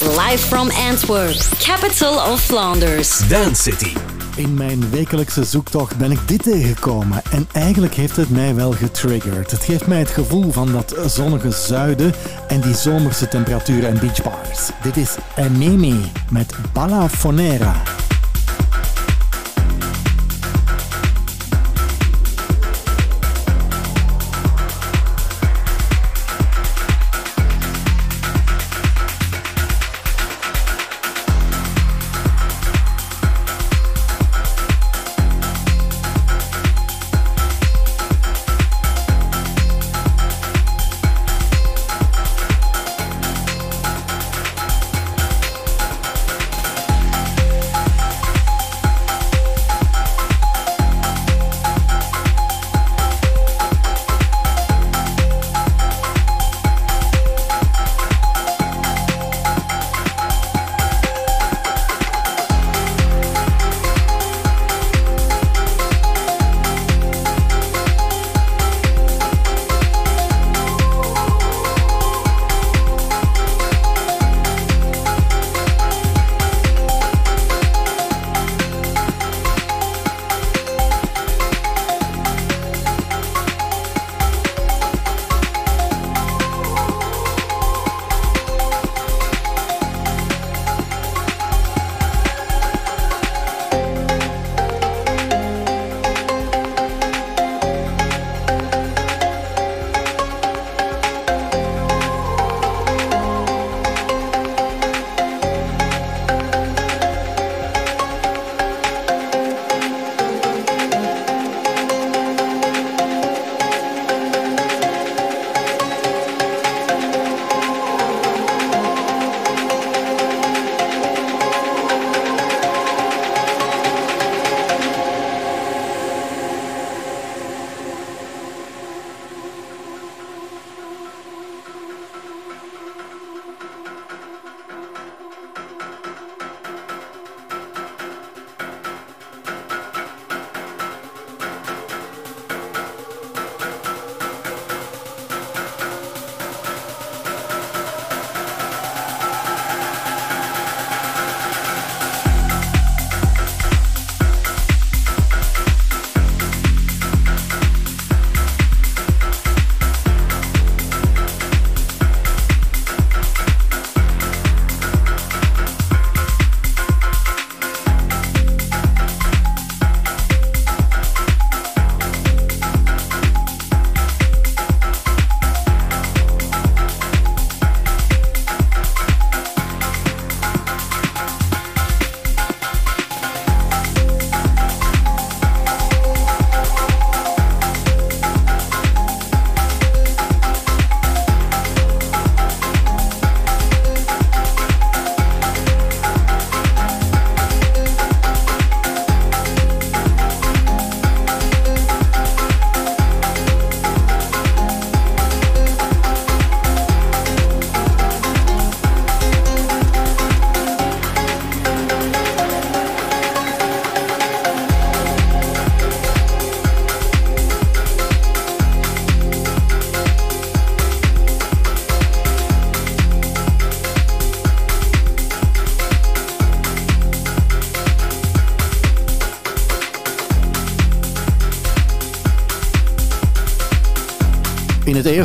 Live from Antwerp, capital of Flanders. Dance City. In mijn wekelijkse zoektocht ben ik dit tegengekomen en eigenlijk heeft het mij wel getriggerd. Het geeft mij het gevoel van dat zonnige zuiden en die zomerse temperaturen en beachbars. Dit is Enemi met Balla Fonera.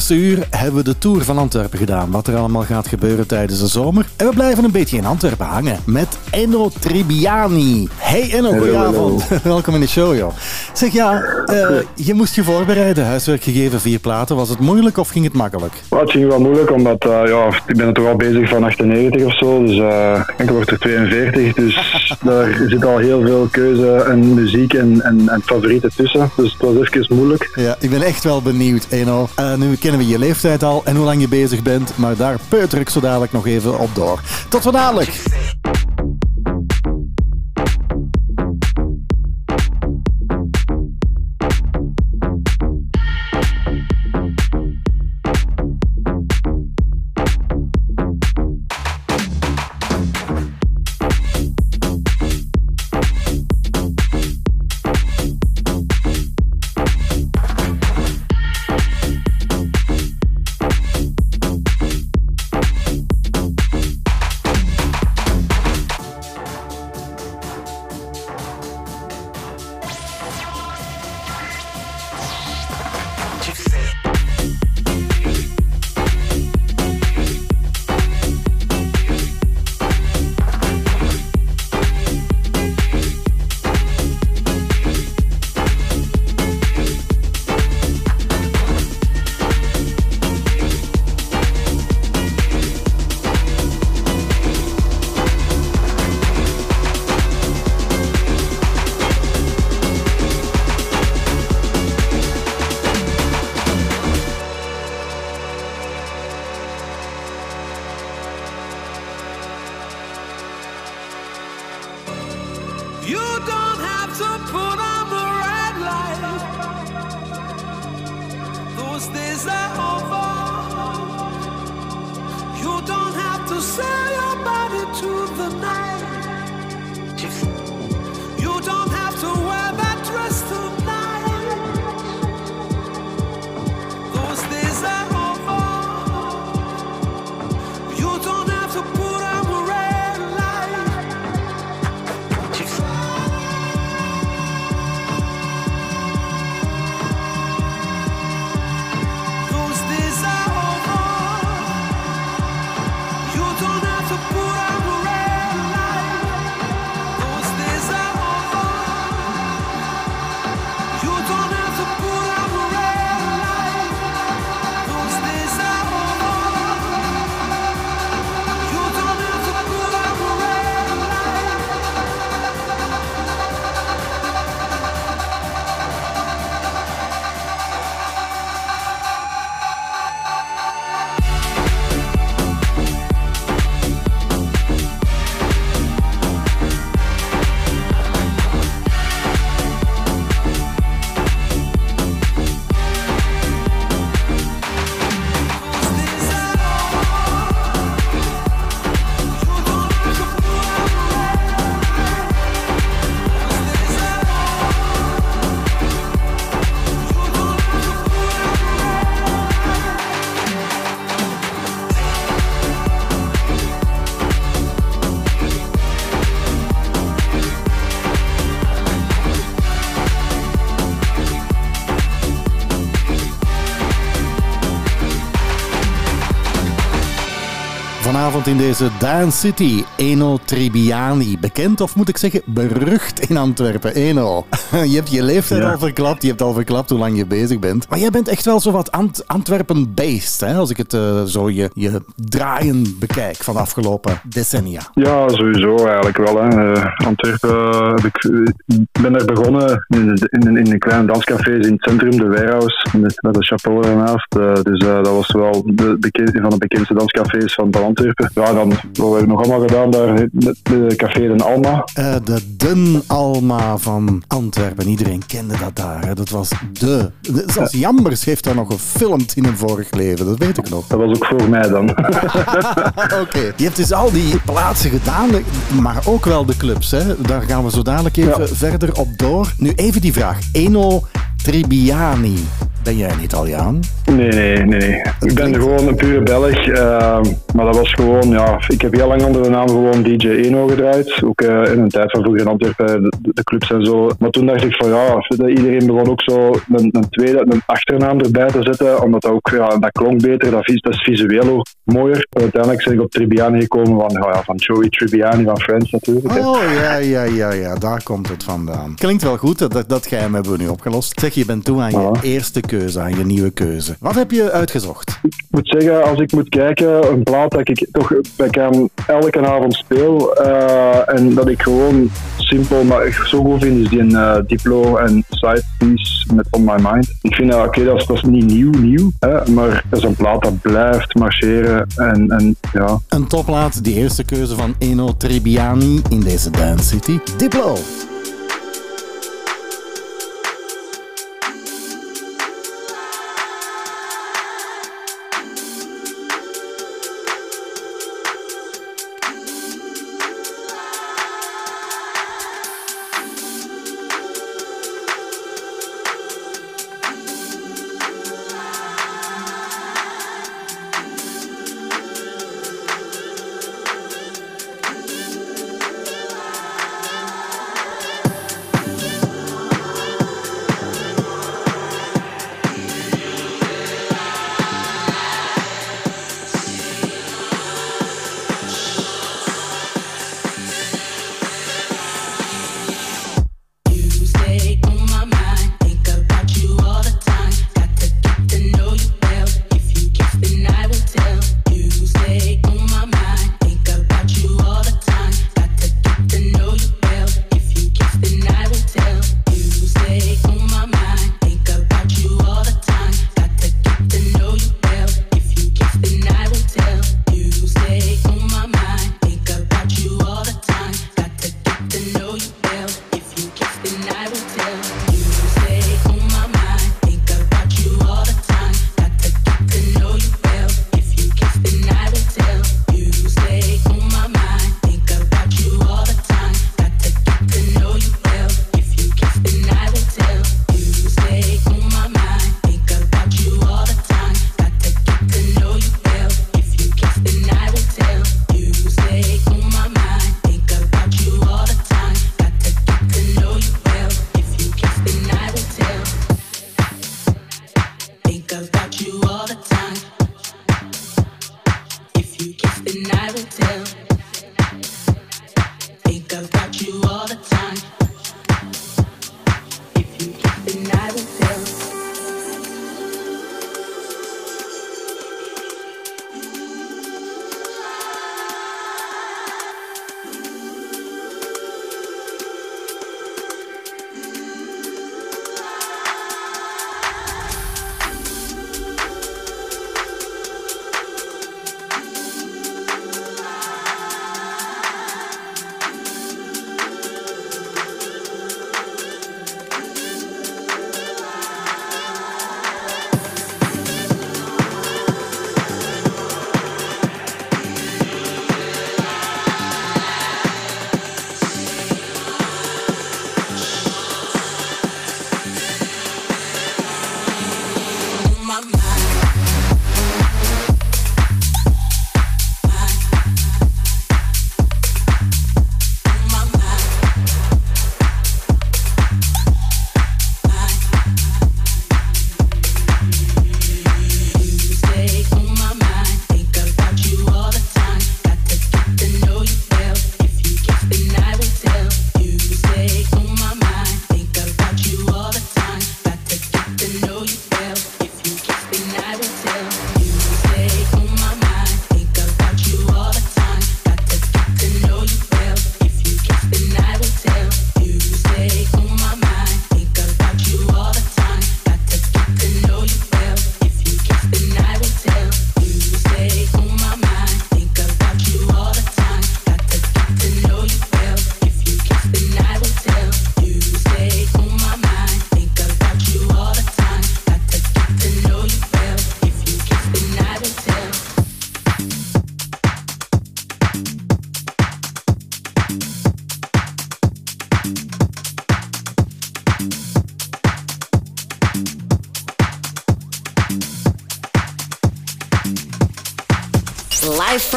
Eerste uur hebben we de Tour van Antwerpen gedaan. Wat er allemaal gaat gebeuren tijdens de zomer. En we blijven een beetje in Antwerpen hangen met Enno Tribiani. Hey Enno, goedenavond. Welkom in de show, joh. Zeg ja, eh, je moest je voorbereiden. Huiswerk gegeven, vier platen. Was het moeilijk of ging het makkelijk? Maar het ging wel moeilijk, omdat eh, ja, ik ben er toch al bezig van 98 of zo. Dus eh ik word er 42. Dus daar zit al heel veel keuze en muziek en, en, en favorieten tussen. Dus het was even moeilijk. Ja, ik ben echt wel benieuwd, Eno. Eh, nu kennen we je leeftijd al en hoe lang je bezig bent, maar daar peuter ik zo dadelijk nog even op door. Tot zo dadelijk! Vanavond in deze Dance City, Eno Tribiani. Bekend, of moet ik zeggen, berucht in Antwerpen. Eno, je hebt je leeftijd Ja. al verklapt. Je hebt al verklapt hoe lang je bezig bent. Maar jij bent echt wel zo wat Ant Antwerpen-based, hè? als ik het eh, zo je, je draaien bekijk van de afgelopen decennia. Ja, sowieso eigenlijk wel. Hè. Eh, Antwerpen, heb ik ik ben er begonnen in, in, in een kleine danscafé in het centrum, de Warehouse, met, chapel daarnaast. Eh, dus eh, dat was wel de, een van de bekendste danscafés van, Antwerpen. Ja, dan wat hebben we nog allemaal gedaan daar, de, de café Den Alma. Eh, de Den Alma van Antwerpen. Iedereen kende dat daar. Hè? Dat was de. de- Zelfs Jambers heeft daar nog gefilmd in een vorig leven. Dat weet ik nog. Dat was ook voor mij dan. Oké. Je hebt dus al die plaatsen gedaan, maar ook wel de clubs. Hè? Daar gaan we zo dadelijk even verder op door. Nu even die vraag. Eno Tribiani. Ben jij een Italiaan? Nee, nee, nee. Ik ben gewoon een pure Belg. eh, maar dat was gewoon, ja, ik heb heel lang onder de naam gewoon DJ Eno gedraaid. Ook eh, in een tijd van vroeger in Antwerpen, de, de clubs en zo. Maar toen dacht ik van ja, iedereen begon ook zo een, een tweede, een achternaam erbij te zetten. Omdat dat ook, ja, dat klonk beter, dat, vis- dat is visueel ook mooier. Uiteindelijk ben ik op Tribbiani gekomen van, ja, ja, van Joey Tribbiani van Friends natuurlijk. hè. Oh ja, ja, ja, ja, daar komt het vandaan. Klinkt wel goed, dat, dat, dat geheim hebben we nu opgelost. Zeg, je bent toe aan je eerste keuze, aan je nieuwe keuze. Wat heb je uitgezocht? Ik moet zeggen, als ik moet kijken, een plaat dat ik toch bij elke avond speel eh, en dat ik gewoon simpel, maar echt zo goed vind, is die eh, Diplo en Side Piece met On My Mind. Ik vind dat, oké, dat, is, dat is niet nieuw, nieuw, hè, maar dat is een plaat dat blijft marcheren en, en ja. Een topplaat, die eerste keuze van Eno Tribbiani in deze Dance City. Diplo.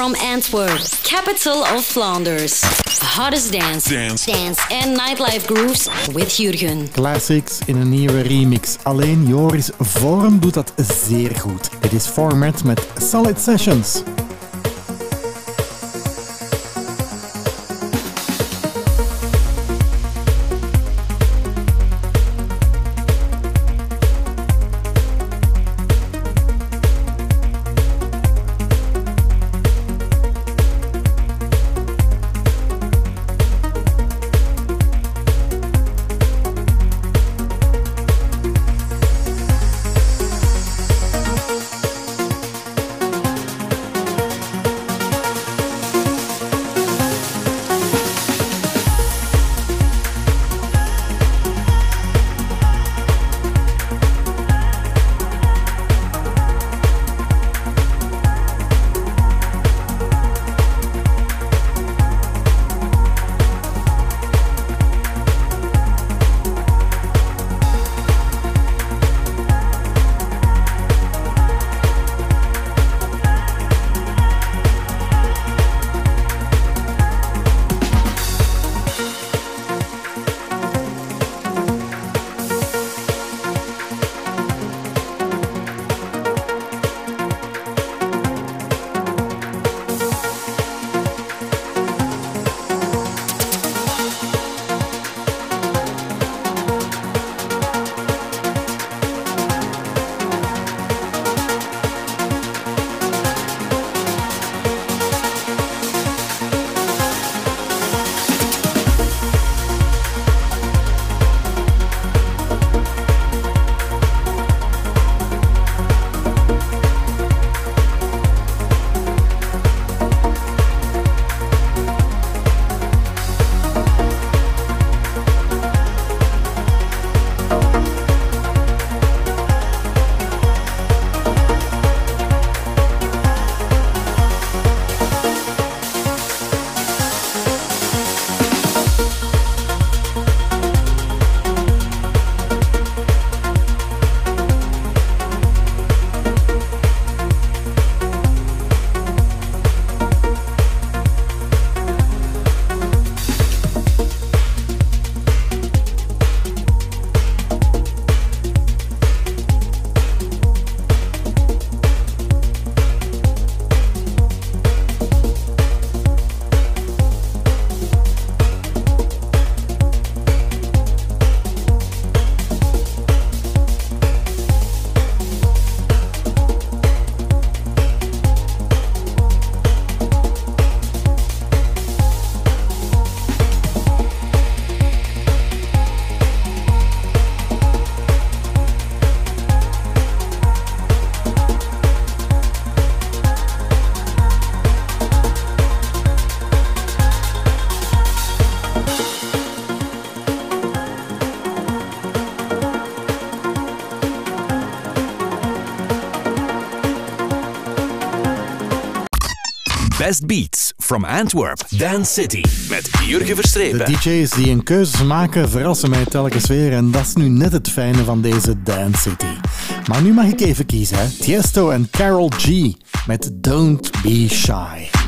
From Antwerp, capital of Flanders. The hottest dance, Dance. dance and nightlife grooves with Jurgen. Classics in een nieuwe remix. Alleen Joris Vorm doet dat zeer goed. Dit is Format met Solid Sessions. From Antwerp, Dance City. Met Jurgen De Verstrepen. DJ's die een keuze maken verrassen mij telkens weer en dat is nu net het fijne van deze Dance City. Maar nu mag ik even kiezen. Hè. Tiesto en Carol G met Don't Be Shy.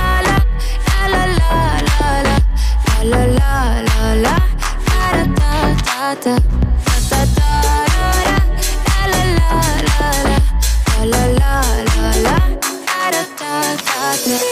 la la la. La la la la la. Da da da da. Da da da da da. La la la la la. La la la la la.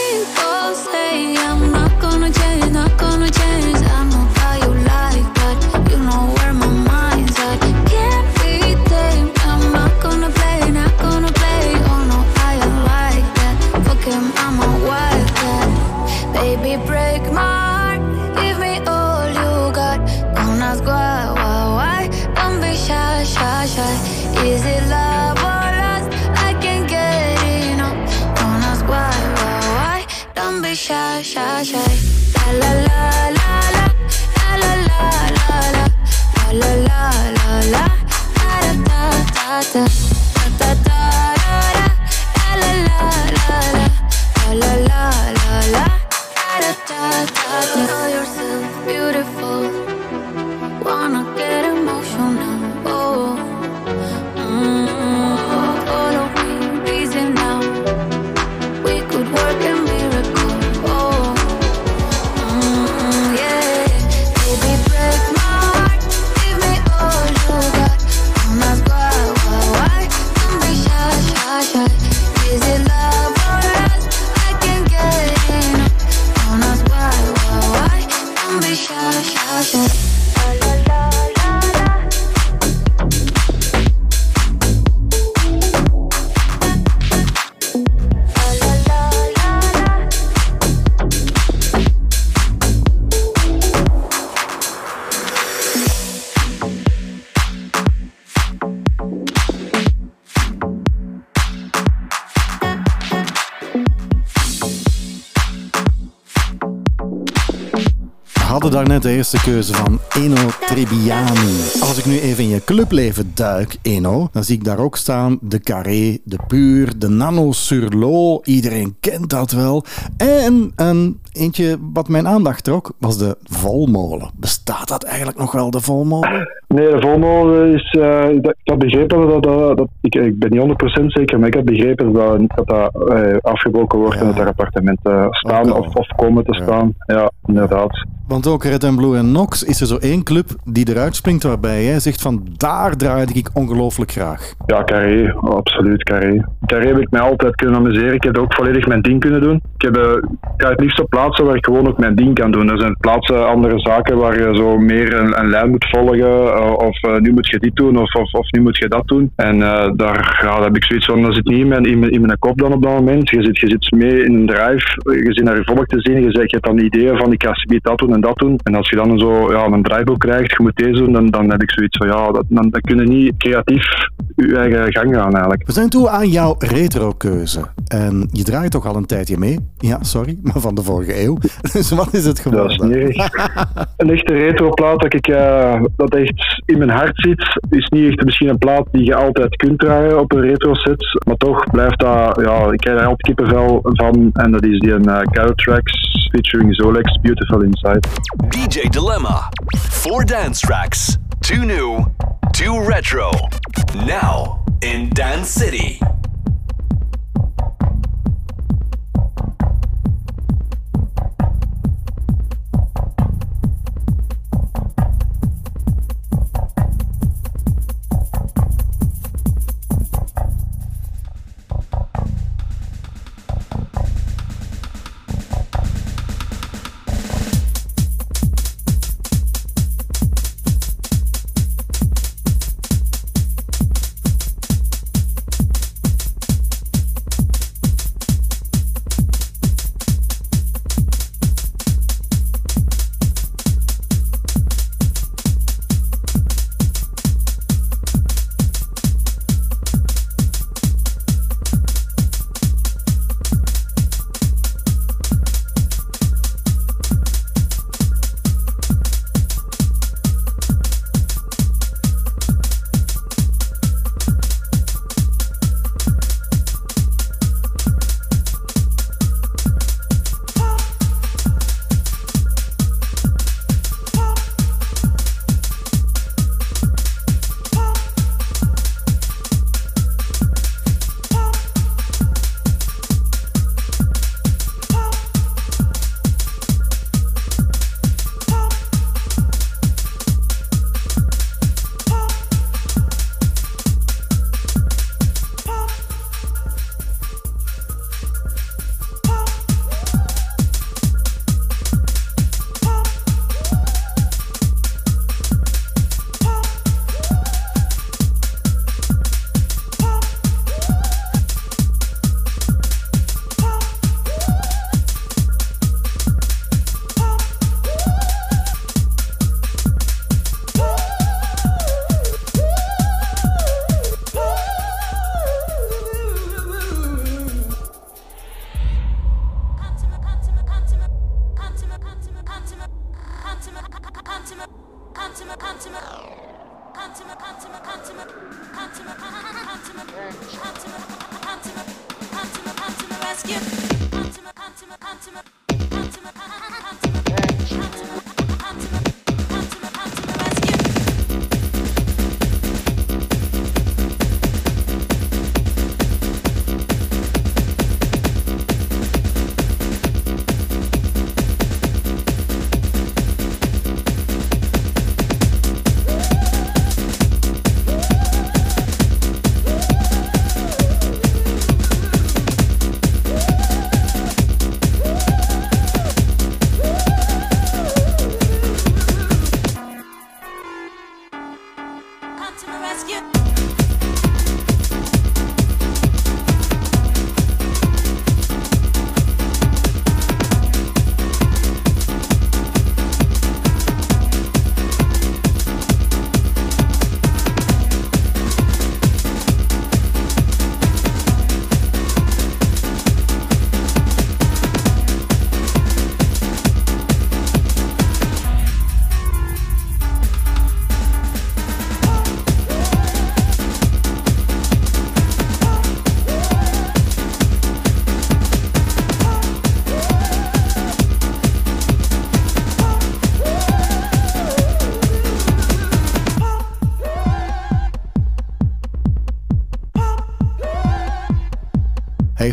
Eerste keuze van Eno Trebbiani. Als ik nu even in je clubleven duik, Eno, dan zie ik daar ook staan de Carré, de Puur, de Nano Surlo. Iedereen kent dat wel. En een eentje wat mijn aandacht trok, was de Volmolen. Bestaat dat eigenlijk nog wel, de Volmolen? Nee, de volmolen is... eh, dat- begrepen dat... dat, dat ik, ik ben niet 100% zeker, maar ik had begrepen dat dat, dat eh, afgebroken wordt en dat er appartementen staan of, of komen te staan. Ja, inderdaad. Want ook Red and Blue is er zo één club die eruit springt waarbij jij zegt van daar draaide ik ongelooflijk graag. Ja, Carré, absoluut Carré. Carré heb ik mij altijd kunnen amuseren. Ik heb ook volledig mijn ding kunnen doen. Ik, heb, eh, ik ga het liefst op plaatsen waar ik gewoon ook mijn ding kan doen. Er zijn plaatsen, andere zaken waar je zo meer een, lijn moet volgen. eh, of eh, nu moet je dit doen, of, of, nu moet je dat doen. En daar, heb ik zoiets van, dat zit niet in mijn, in, mijn, in mijn kop dan op dat moment. Je zit, je zit mee in een drive, je zit naar je volk te zien, je, zegt, je hebt dan ideeën van ik ga dat doen en dat doen. En als je dan zo ja, een draaiboek krijgt, je moet deze doen, dan, dan heb ik zoiets van ja, dat, dan, dan kun je niet creatief je eigen gang gaan eigenlijk. We zijn toe aan jouw retro-keuze. En je draait toch al een tijdje mee? Ja, sorry, maar van de vorige eeuw. Dus wat is het geworden? Dat is niet echt. Een echte retroplaat dat ik eh, dat echt in mijn hart zit, is niet echt misschien een plaat die je altijd kunt draaien op een retro set, maar toch blijft dat, ja, ik krijg daar altijd kippenvel van en dat is die een uh, Carrot Tracks featuring Zolex, Beautiful Inside. DJ Dilemma. Four dance tracks. Two new, two retro. Now in Dance City.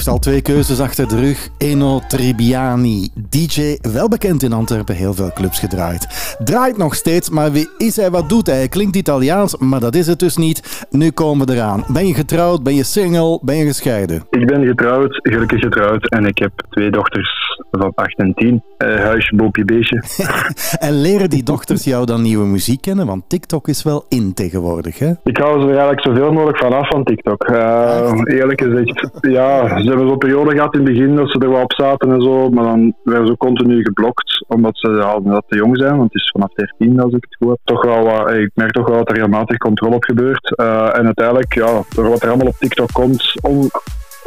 Al twee keuzes achter de rug. Eno Tribiani, DJ, wel bekend in Antwerpen, heel veel clubs gedraaid. Draait nog steeds, maar wie is hij, wat doet? Hij klinkt Italiaans, maar dat is het dus niet. Nu komen we eraan. Ben je getrouwd, ben je single, ben je gescheiden? Ik ben getrouwd, gelukkig getrouwd. En ik heb twee dochters van 8 en 10. Eh, huisje, boompje, beestje. En leren die dochters jou dan nieuwe muziek kennen? Want TikTok is wel in tegenwoordig, hè? Ik hou ze er eigenlijk zoveel mogelijk van af van TikTok. Eh, eerlijk gezegd, ja, ze hebben zo'n periode gehad in het begin dat ze er wel op zaten en zo, maar dan werden ze continu geblokt, omdat ze ja, omdat te jong zijn, want het is vanaf 13 als ik het goed heb. Toch wel, wat- ik merk toch wel dat er regelmatig controle op gebeurt. Eh, en uiteindelijk, ja, door wat er allemaal op TikTok komt, on,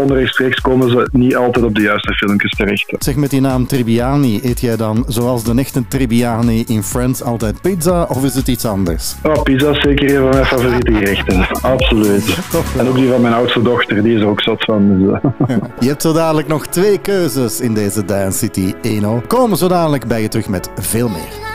onrechtstreeks komen ze niet altijd op de juiste filmpjes terecht. Zeg met die naam Tribiani, eet jij dan zoals de echte Tribiani in Friends altijd pizza of is het iets anders? Oh, pizza is zeker een van mijn favoriete gerechten. Absoluut. En ook die van mijn oudste dochter, die is er ook zat van. Dus, eh. Je hebt zo dadelijk nog twee keuzes in deze Dance City Eno. Komen zo dadelijk bij je terug met veel meer.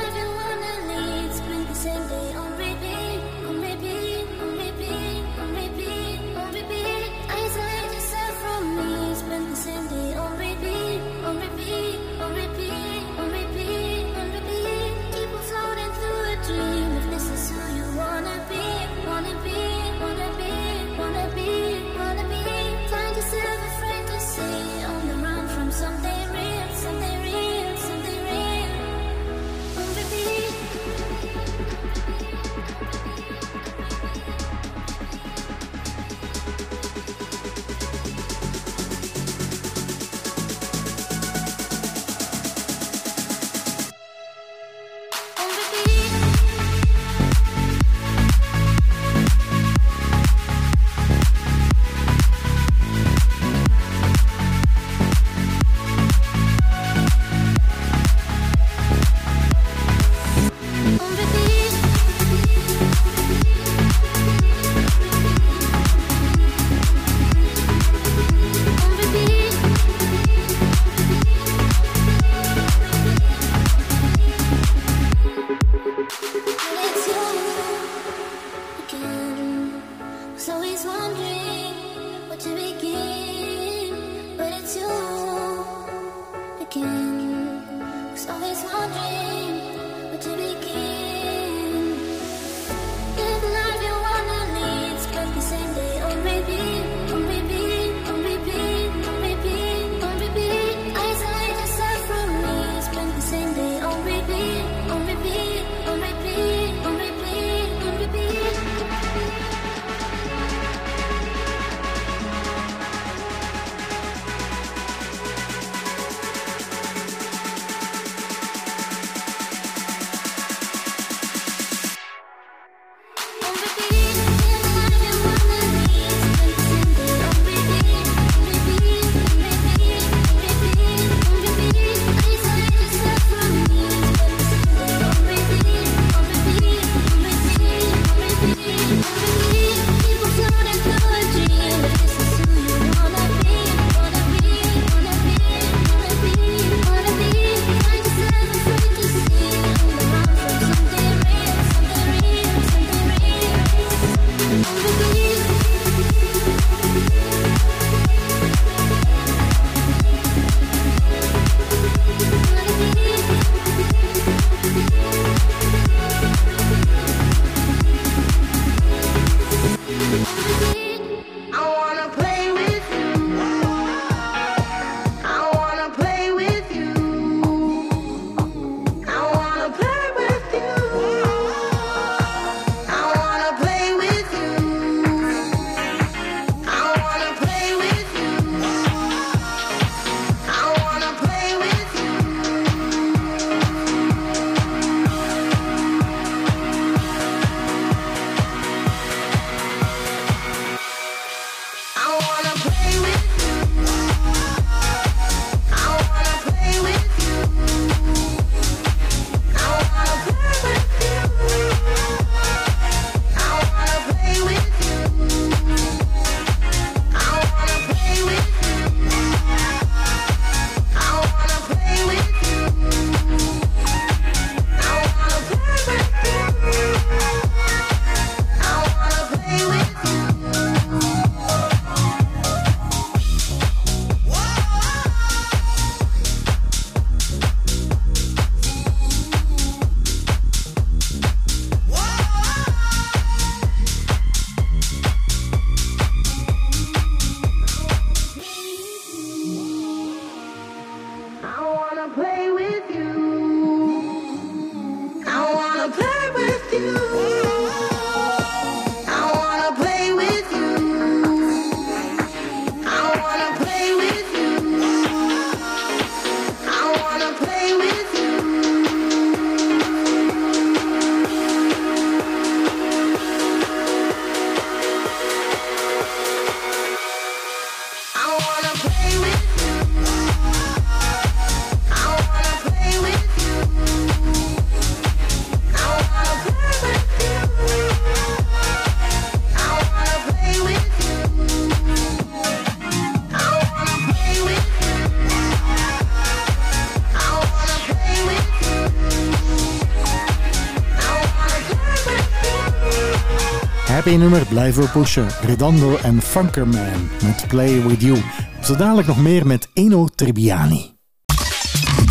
Nummer blijven we pushen. Redondo en Funkerman met Play With You. Zo dadelijk nog meer met Eno Tribbiani.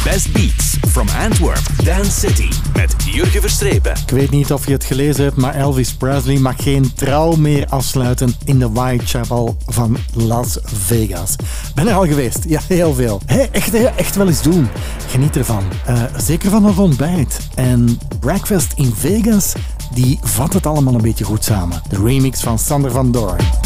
Best Beats from Antwerp, Dance City. Met Jurgen Verstrepen. Ik weet niet of je het gelezen hebt, maar Elvis Presley mag geen trouw meer afsluiten in de Whitechapel van Las Vegas. Ben er al geweest? Ja, heel veel. Hey, echt, echt wel eens doen. Geniet ervan. Eh, zeker van het ontbijt. En Breakfast in Vegas, die vat het allemaal een beetje goed samen. De remix van Sander van Doorn.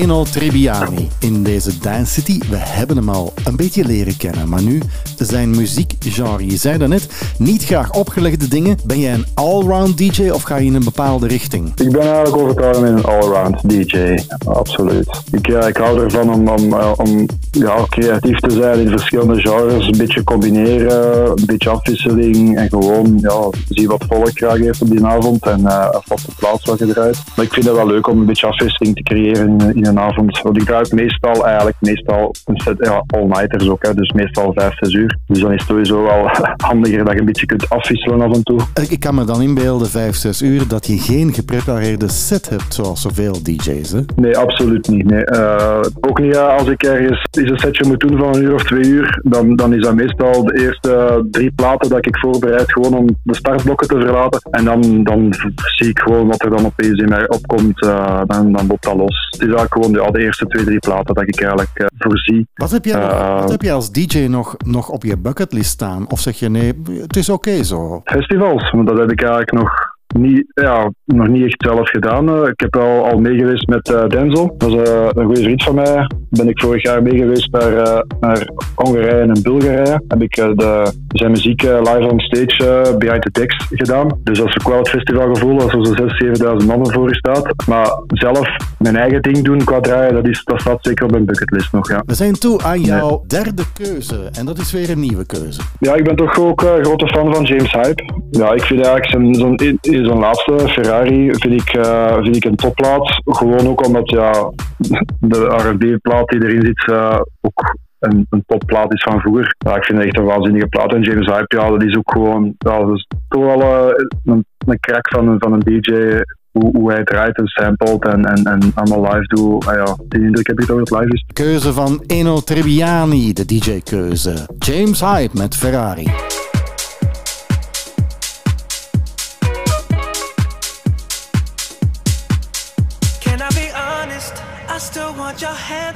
Eno Trebbiani in deze Dance City. We hebben hem al een beetje leren kennen, maar nu zijn muziekgenre. Je zei daarnet, niet graag opgelegde dingen. Ben jij een allround DJ of ga je in een bepaalde richting? Ik ben eigenlijk overtuigd met een allround DJ, absoluut. Ik, ik hou ervan om, om, eh, om ja, creatief te zijn in verschillende genres, een beetje combineren, een beetje afwisseling en gewoon ja, zie wat volk graag heeft op die avond en eh een vaste plaats wat je draait. Maar ik vind het wel leuk om een beetje afwisseling te creëren in, in een avond. Want ik draai meestal eigenlijk meestal een set, ja, all-nighters ook, hè, dus meestal 5, 6 uur. Dus dan is het sowieso wel handiger dat je een beetje kunt afwisselen af en toe. Ik kan me dan inbeelden, 5, 6 uur, dat je geen geprepareerde set hebt zoals zoveel DJ's. Hè? Nee, absoluut niet. Nee. Eh, ook niet eh, als ik ergens eens een setje moet doen van een uur of twee uur, dan, dan is dat meestal de eerste drie platen dat ik voorbereid gewoon om de startblokken te verlaten. En dan, dan zie ik gewoon wat er dan opeens in mij opkomt, eh, dan, dan loopt dat los. Het is eigenlijk gewoon ja, de eerste twee, drie platen dat ik eigenlijk voorzie. Wat heb, jij wat heb jij als DJ nog, nog op je bucketlist staan? Of zeg je nee, het is oké zo? festivals. Want dat heb ik eigenlijk nog niet, ja, nog niet echt zelf gedaan. Eh, Ik heb al, al meegeweest met eh, Denzel. Dat is eh, een goede vriend van mij. Ben ik vorig jaar meegeweest naar, naar Hongarije en Bulgarije. Heb ik de, zijn muziek live on stage eh, behind the decks gedaan. Dus dat is ook wel het festivalgevoel als er zo'n 6.000, 7.000 man voor je staat. Maar zelf mijn eigen ding doen qua draaien, dat, is, dat staat zeker op mijn bucketlist nog. Ja. We zijn toe aan jouw derde keuze. En dat is weer een nieuwe keuze. Ja, ik ben toch ook grote fan van James Hype. Ja, ik vind eigenlijk zijn, zijn, in- zijn laatste Ferrari vind ik, eh, vind ik een topplaat. Gewoon ook omdat ja, de R&B-plaat die erin zit eh, ook een, een topplaat is van vroeger. Ik vind het echt een waanzinnige plaat. En James Hype, ja, dat is ook gewoon dat is toch wel eh, een, een crack van, van een DJ. Hoe, hoe hij draait en samplet en, en, en allemaal live doet. Ah ja, die indruk heb ik toch dat live is. Keuze van Eno Trebbiani, de DJ-keuze. James Hype met Ferrari.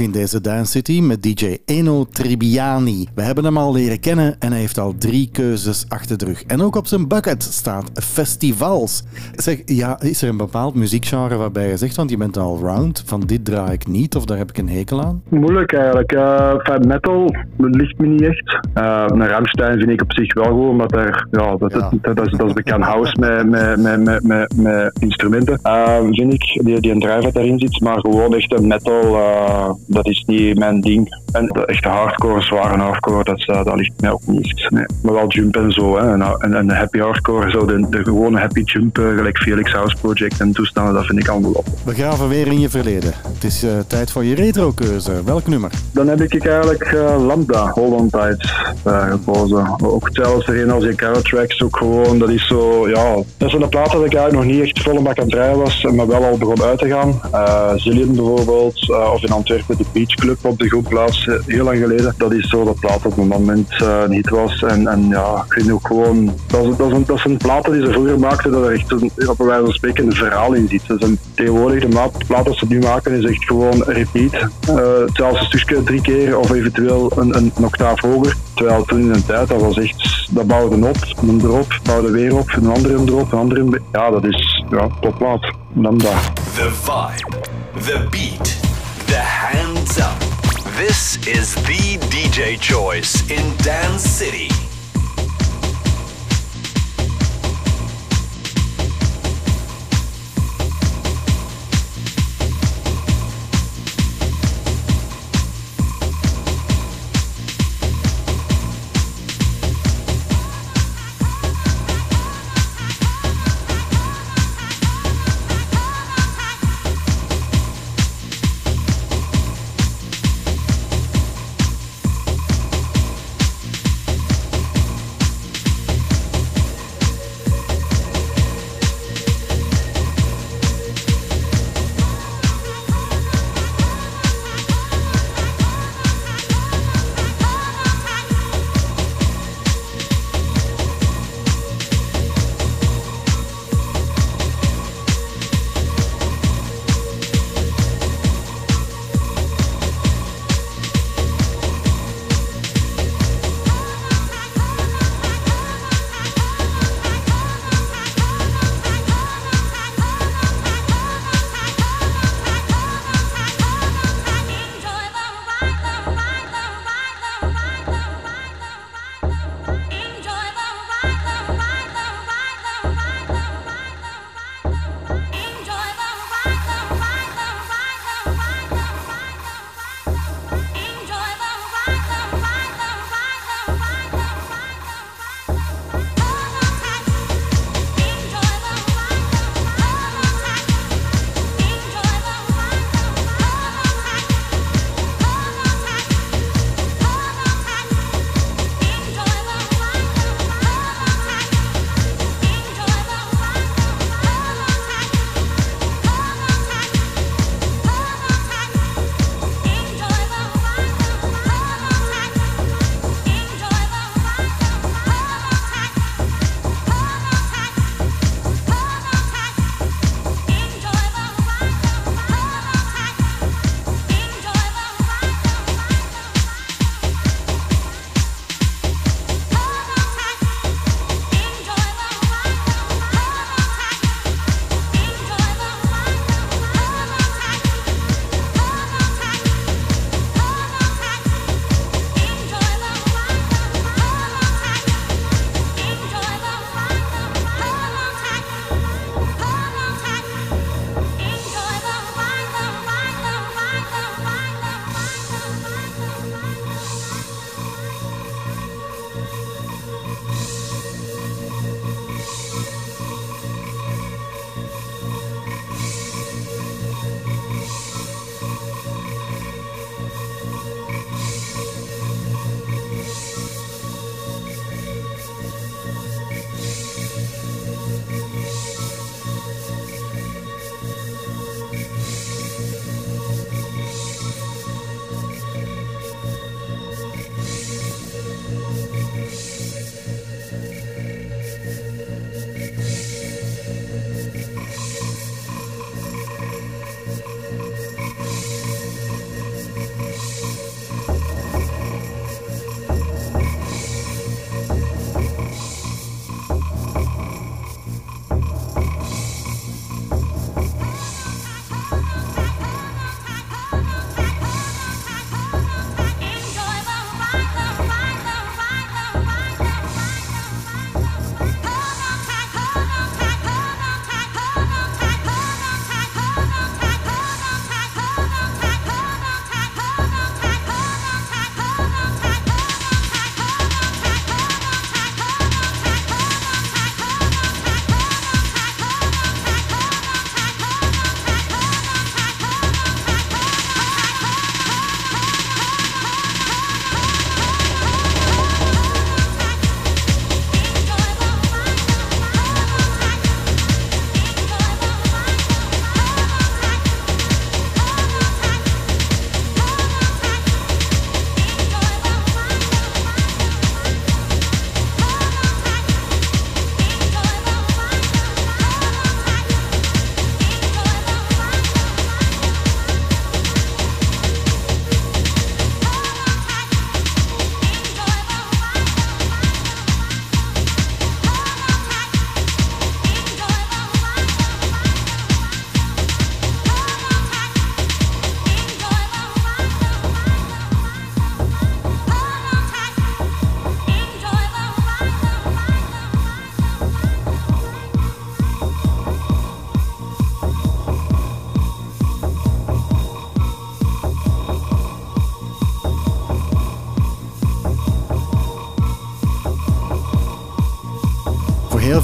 in deze Dance City met DJ Eno Tribiani. We hebben hem al leren kennen en hij heeft al drie keuzes achter de rug. En ook op zijn bucket staat festivals. Zeg, ja, is er een bepaald muziekgenre waarbij je zegt, want je bent al round, van dit draai ik niet of daar heb ik een hekel aan? Moeilijk eigenlijk. Uh, metal ligt me niet echt. Uh, een Ramstein vind ik op zich wel goed, omdat er, ja, dat, Ja. Dat, dat, is, dat is bekend house met, met, met, met, met, instrumenten. Uh, vind ik, die, die een drive daarin zit, maar gewoon echt een metal, uh, dat is niet mijn ding. En de echte hardcore, zware hardcore, dat, uh, dat ligt mij ook niet. Nee. Maar wel jump en zo. Hè. En, en, en de happy hardcore, zo de, de gewone happy jump, uh, gelijk Felix House Project en toestanden, dat vind ik allemaal op. We graven weer in je verleden. Het is eh, tijd voor je retro-keuze. Welk nummer? Dan heb ik eigenlijk uh, Lambda, Hold On Tight, uh, gekozen. Ook hetzelfde erin als die Carrot Tracks, ook gewoon, dat is zo, ja... Dat is een plaat dat ik eigenlijk nog niet echt volle bak aan het rijden was, maar wel al begon uit te gaan. Uh, Zillion bijvoorbeeld, uh, of in Antwerpen de Beach Club op de groepplaats, uh, heel lang geleden. Dat is zo dat plaat op het moment uh, niet was. En, en ja, ik vind ook gewoon... Dat, is, dat, is een, dat die ze vroeger maakten, dat er echt een, op wijze van spreken een verhaal in zit. Dus een, tegenwoordig, de plaat dat ze nu maken, is echt gewoon repeat. Uh, zelfs een stukje drie keer of eventueel een, een, een octaaf hoger. Terwijl toen in de tijd, dat was echt, dat bouwde op, een erop, bouwde weer op, een andere erop, een andere. Ja, dat is ja, topplaat. Lambda. The vibe, the beat, the hands up. This is the DJ choice in Dance City.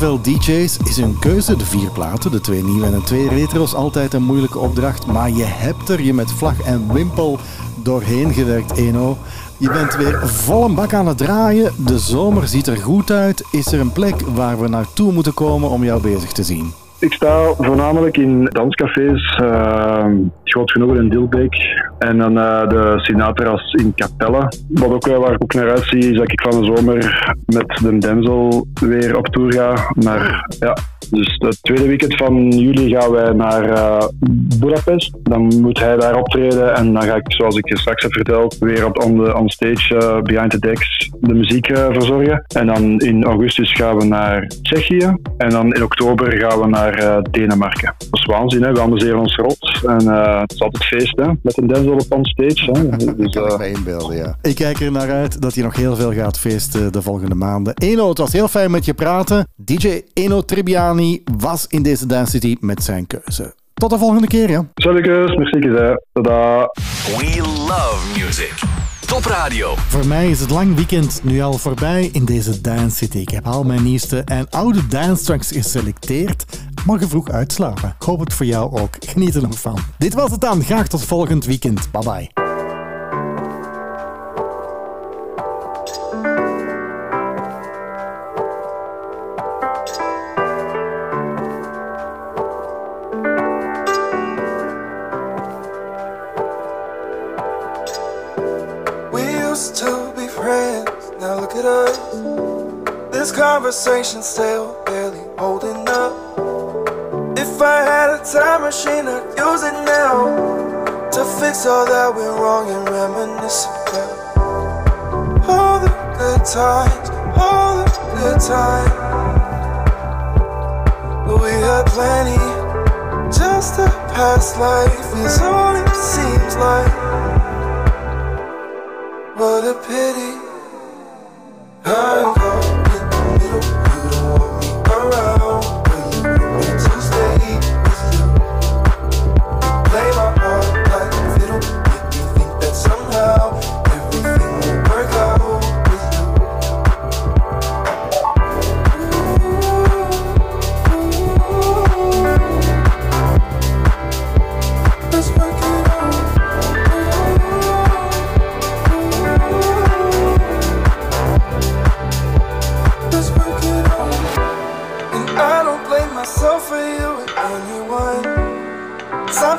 DJ's is hun keuze de vier platen, de twee nieuwe en de twee retro's, altijd een moeilijke opdracht. Maar je hebt er je met vlag en wimpel doorheen gewerkt, Eno. Je bent weer vol een bak aan het draaien. De zomer ziet er goed uit. Is er een plek waar we naartoe moeten komen om jou bezig te zien? Ik sta voornamelijk in danscafés, uh, groot genoeg in Dilbeek en dan eh, de Sinatra's in Capelle. Wat ook wel waar ik ook naar uitzie is dat ik van de zomer met de Denzel weer op tour ga. Maar ja, dus het tweede weekend van juli gaan wij naar uh, Budapest. Dan moet hij daar optreden en dan ga ik, zoals ik je straks heb verteld, weer op on, the, on stage, uh, behind the decks, de muziek uh, verzorgen. En dan in augustus gaan we naar Tsjechië en dan in oktober gaan we naar Denemarken. Dat is waanzin, hè? we amuseren ons rot en het is altijd feest hè? met een Denzel op on stage. Hè? Dus, kan ik inbeelden, ja. Ik kijk er naar uit dat je nog heel veel gaat feesten de volgende maanden. Eno, het was heel fijn met je praten. DJ Eno Tribiani was in deze Dance City met zijn keuze. Tot de volgende keer, ja. Salut, merci, Tada. We love music. Top Radio. Voor mij is het lang weekend nu al voorbij in deze Dance City. Ik heb al mijn nieuwste en oude dance tracks geselecteerd. Morgen vroeg uitslapen. Ik hoop het voor jou ook. Geniet er nog van. Dit was het dan. Graag tot volgend weekend. Bye bye. Conversation still barely holding up. If I had a time machine, I'd use it now to fix all that went wrong and reminisce about all the good times, all the good times. But we had plenty. Just a past life is all it seems like. What a pity. I'm gone.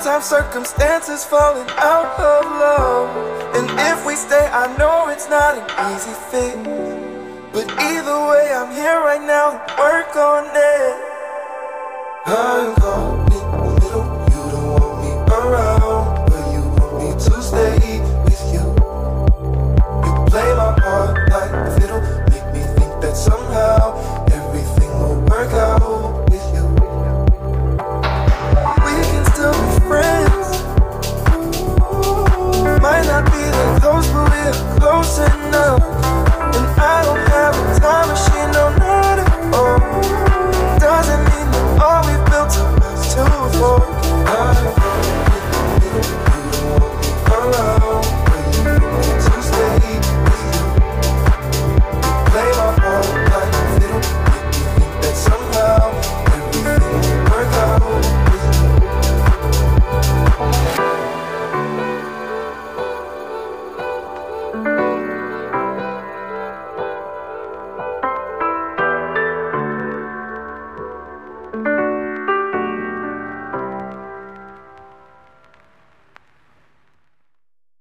Sometimes circumstances falling out of love. And if we stay, I know it's not an easy fix. But either way, I'm here right now work on it. I'm caught close enough. And I don't have a time machine, no, not at all. Doesn't mean that all we built up is too far.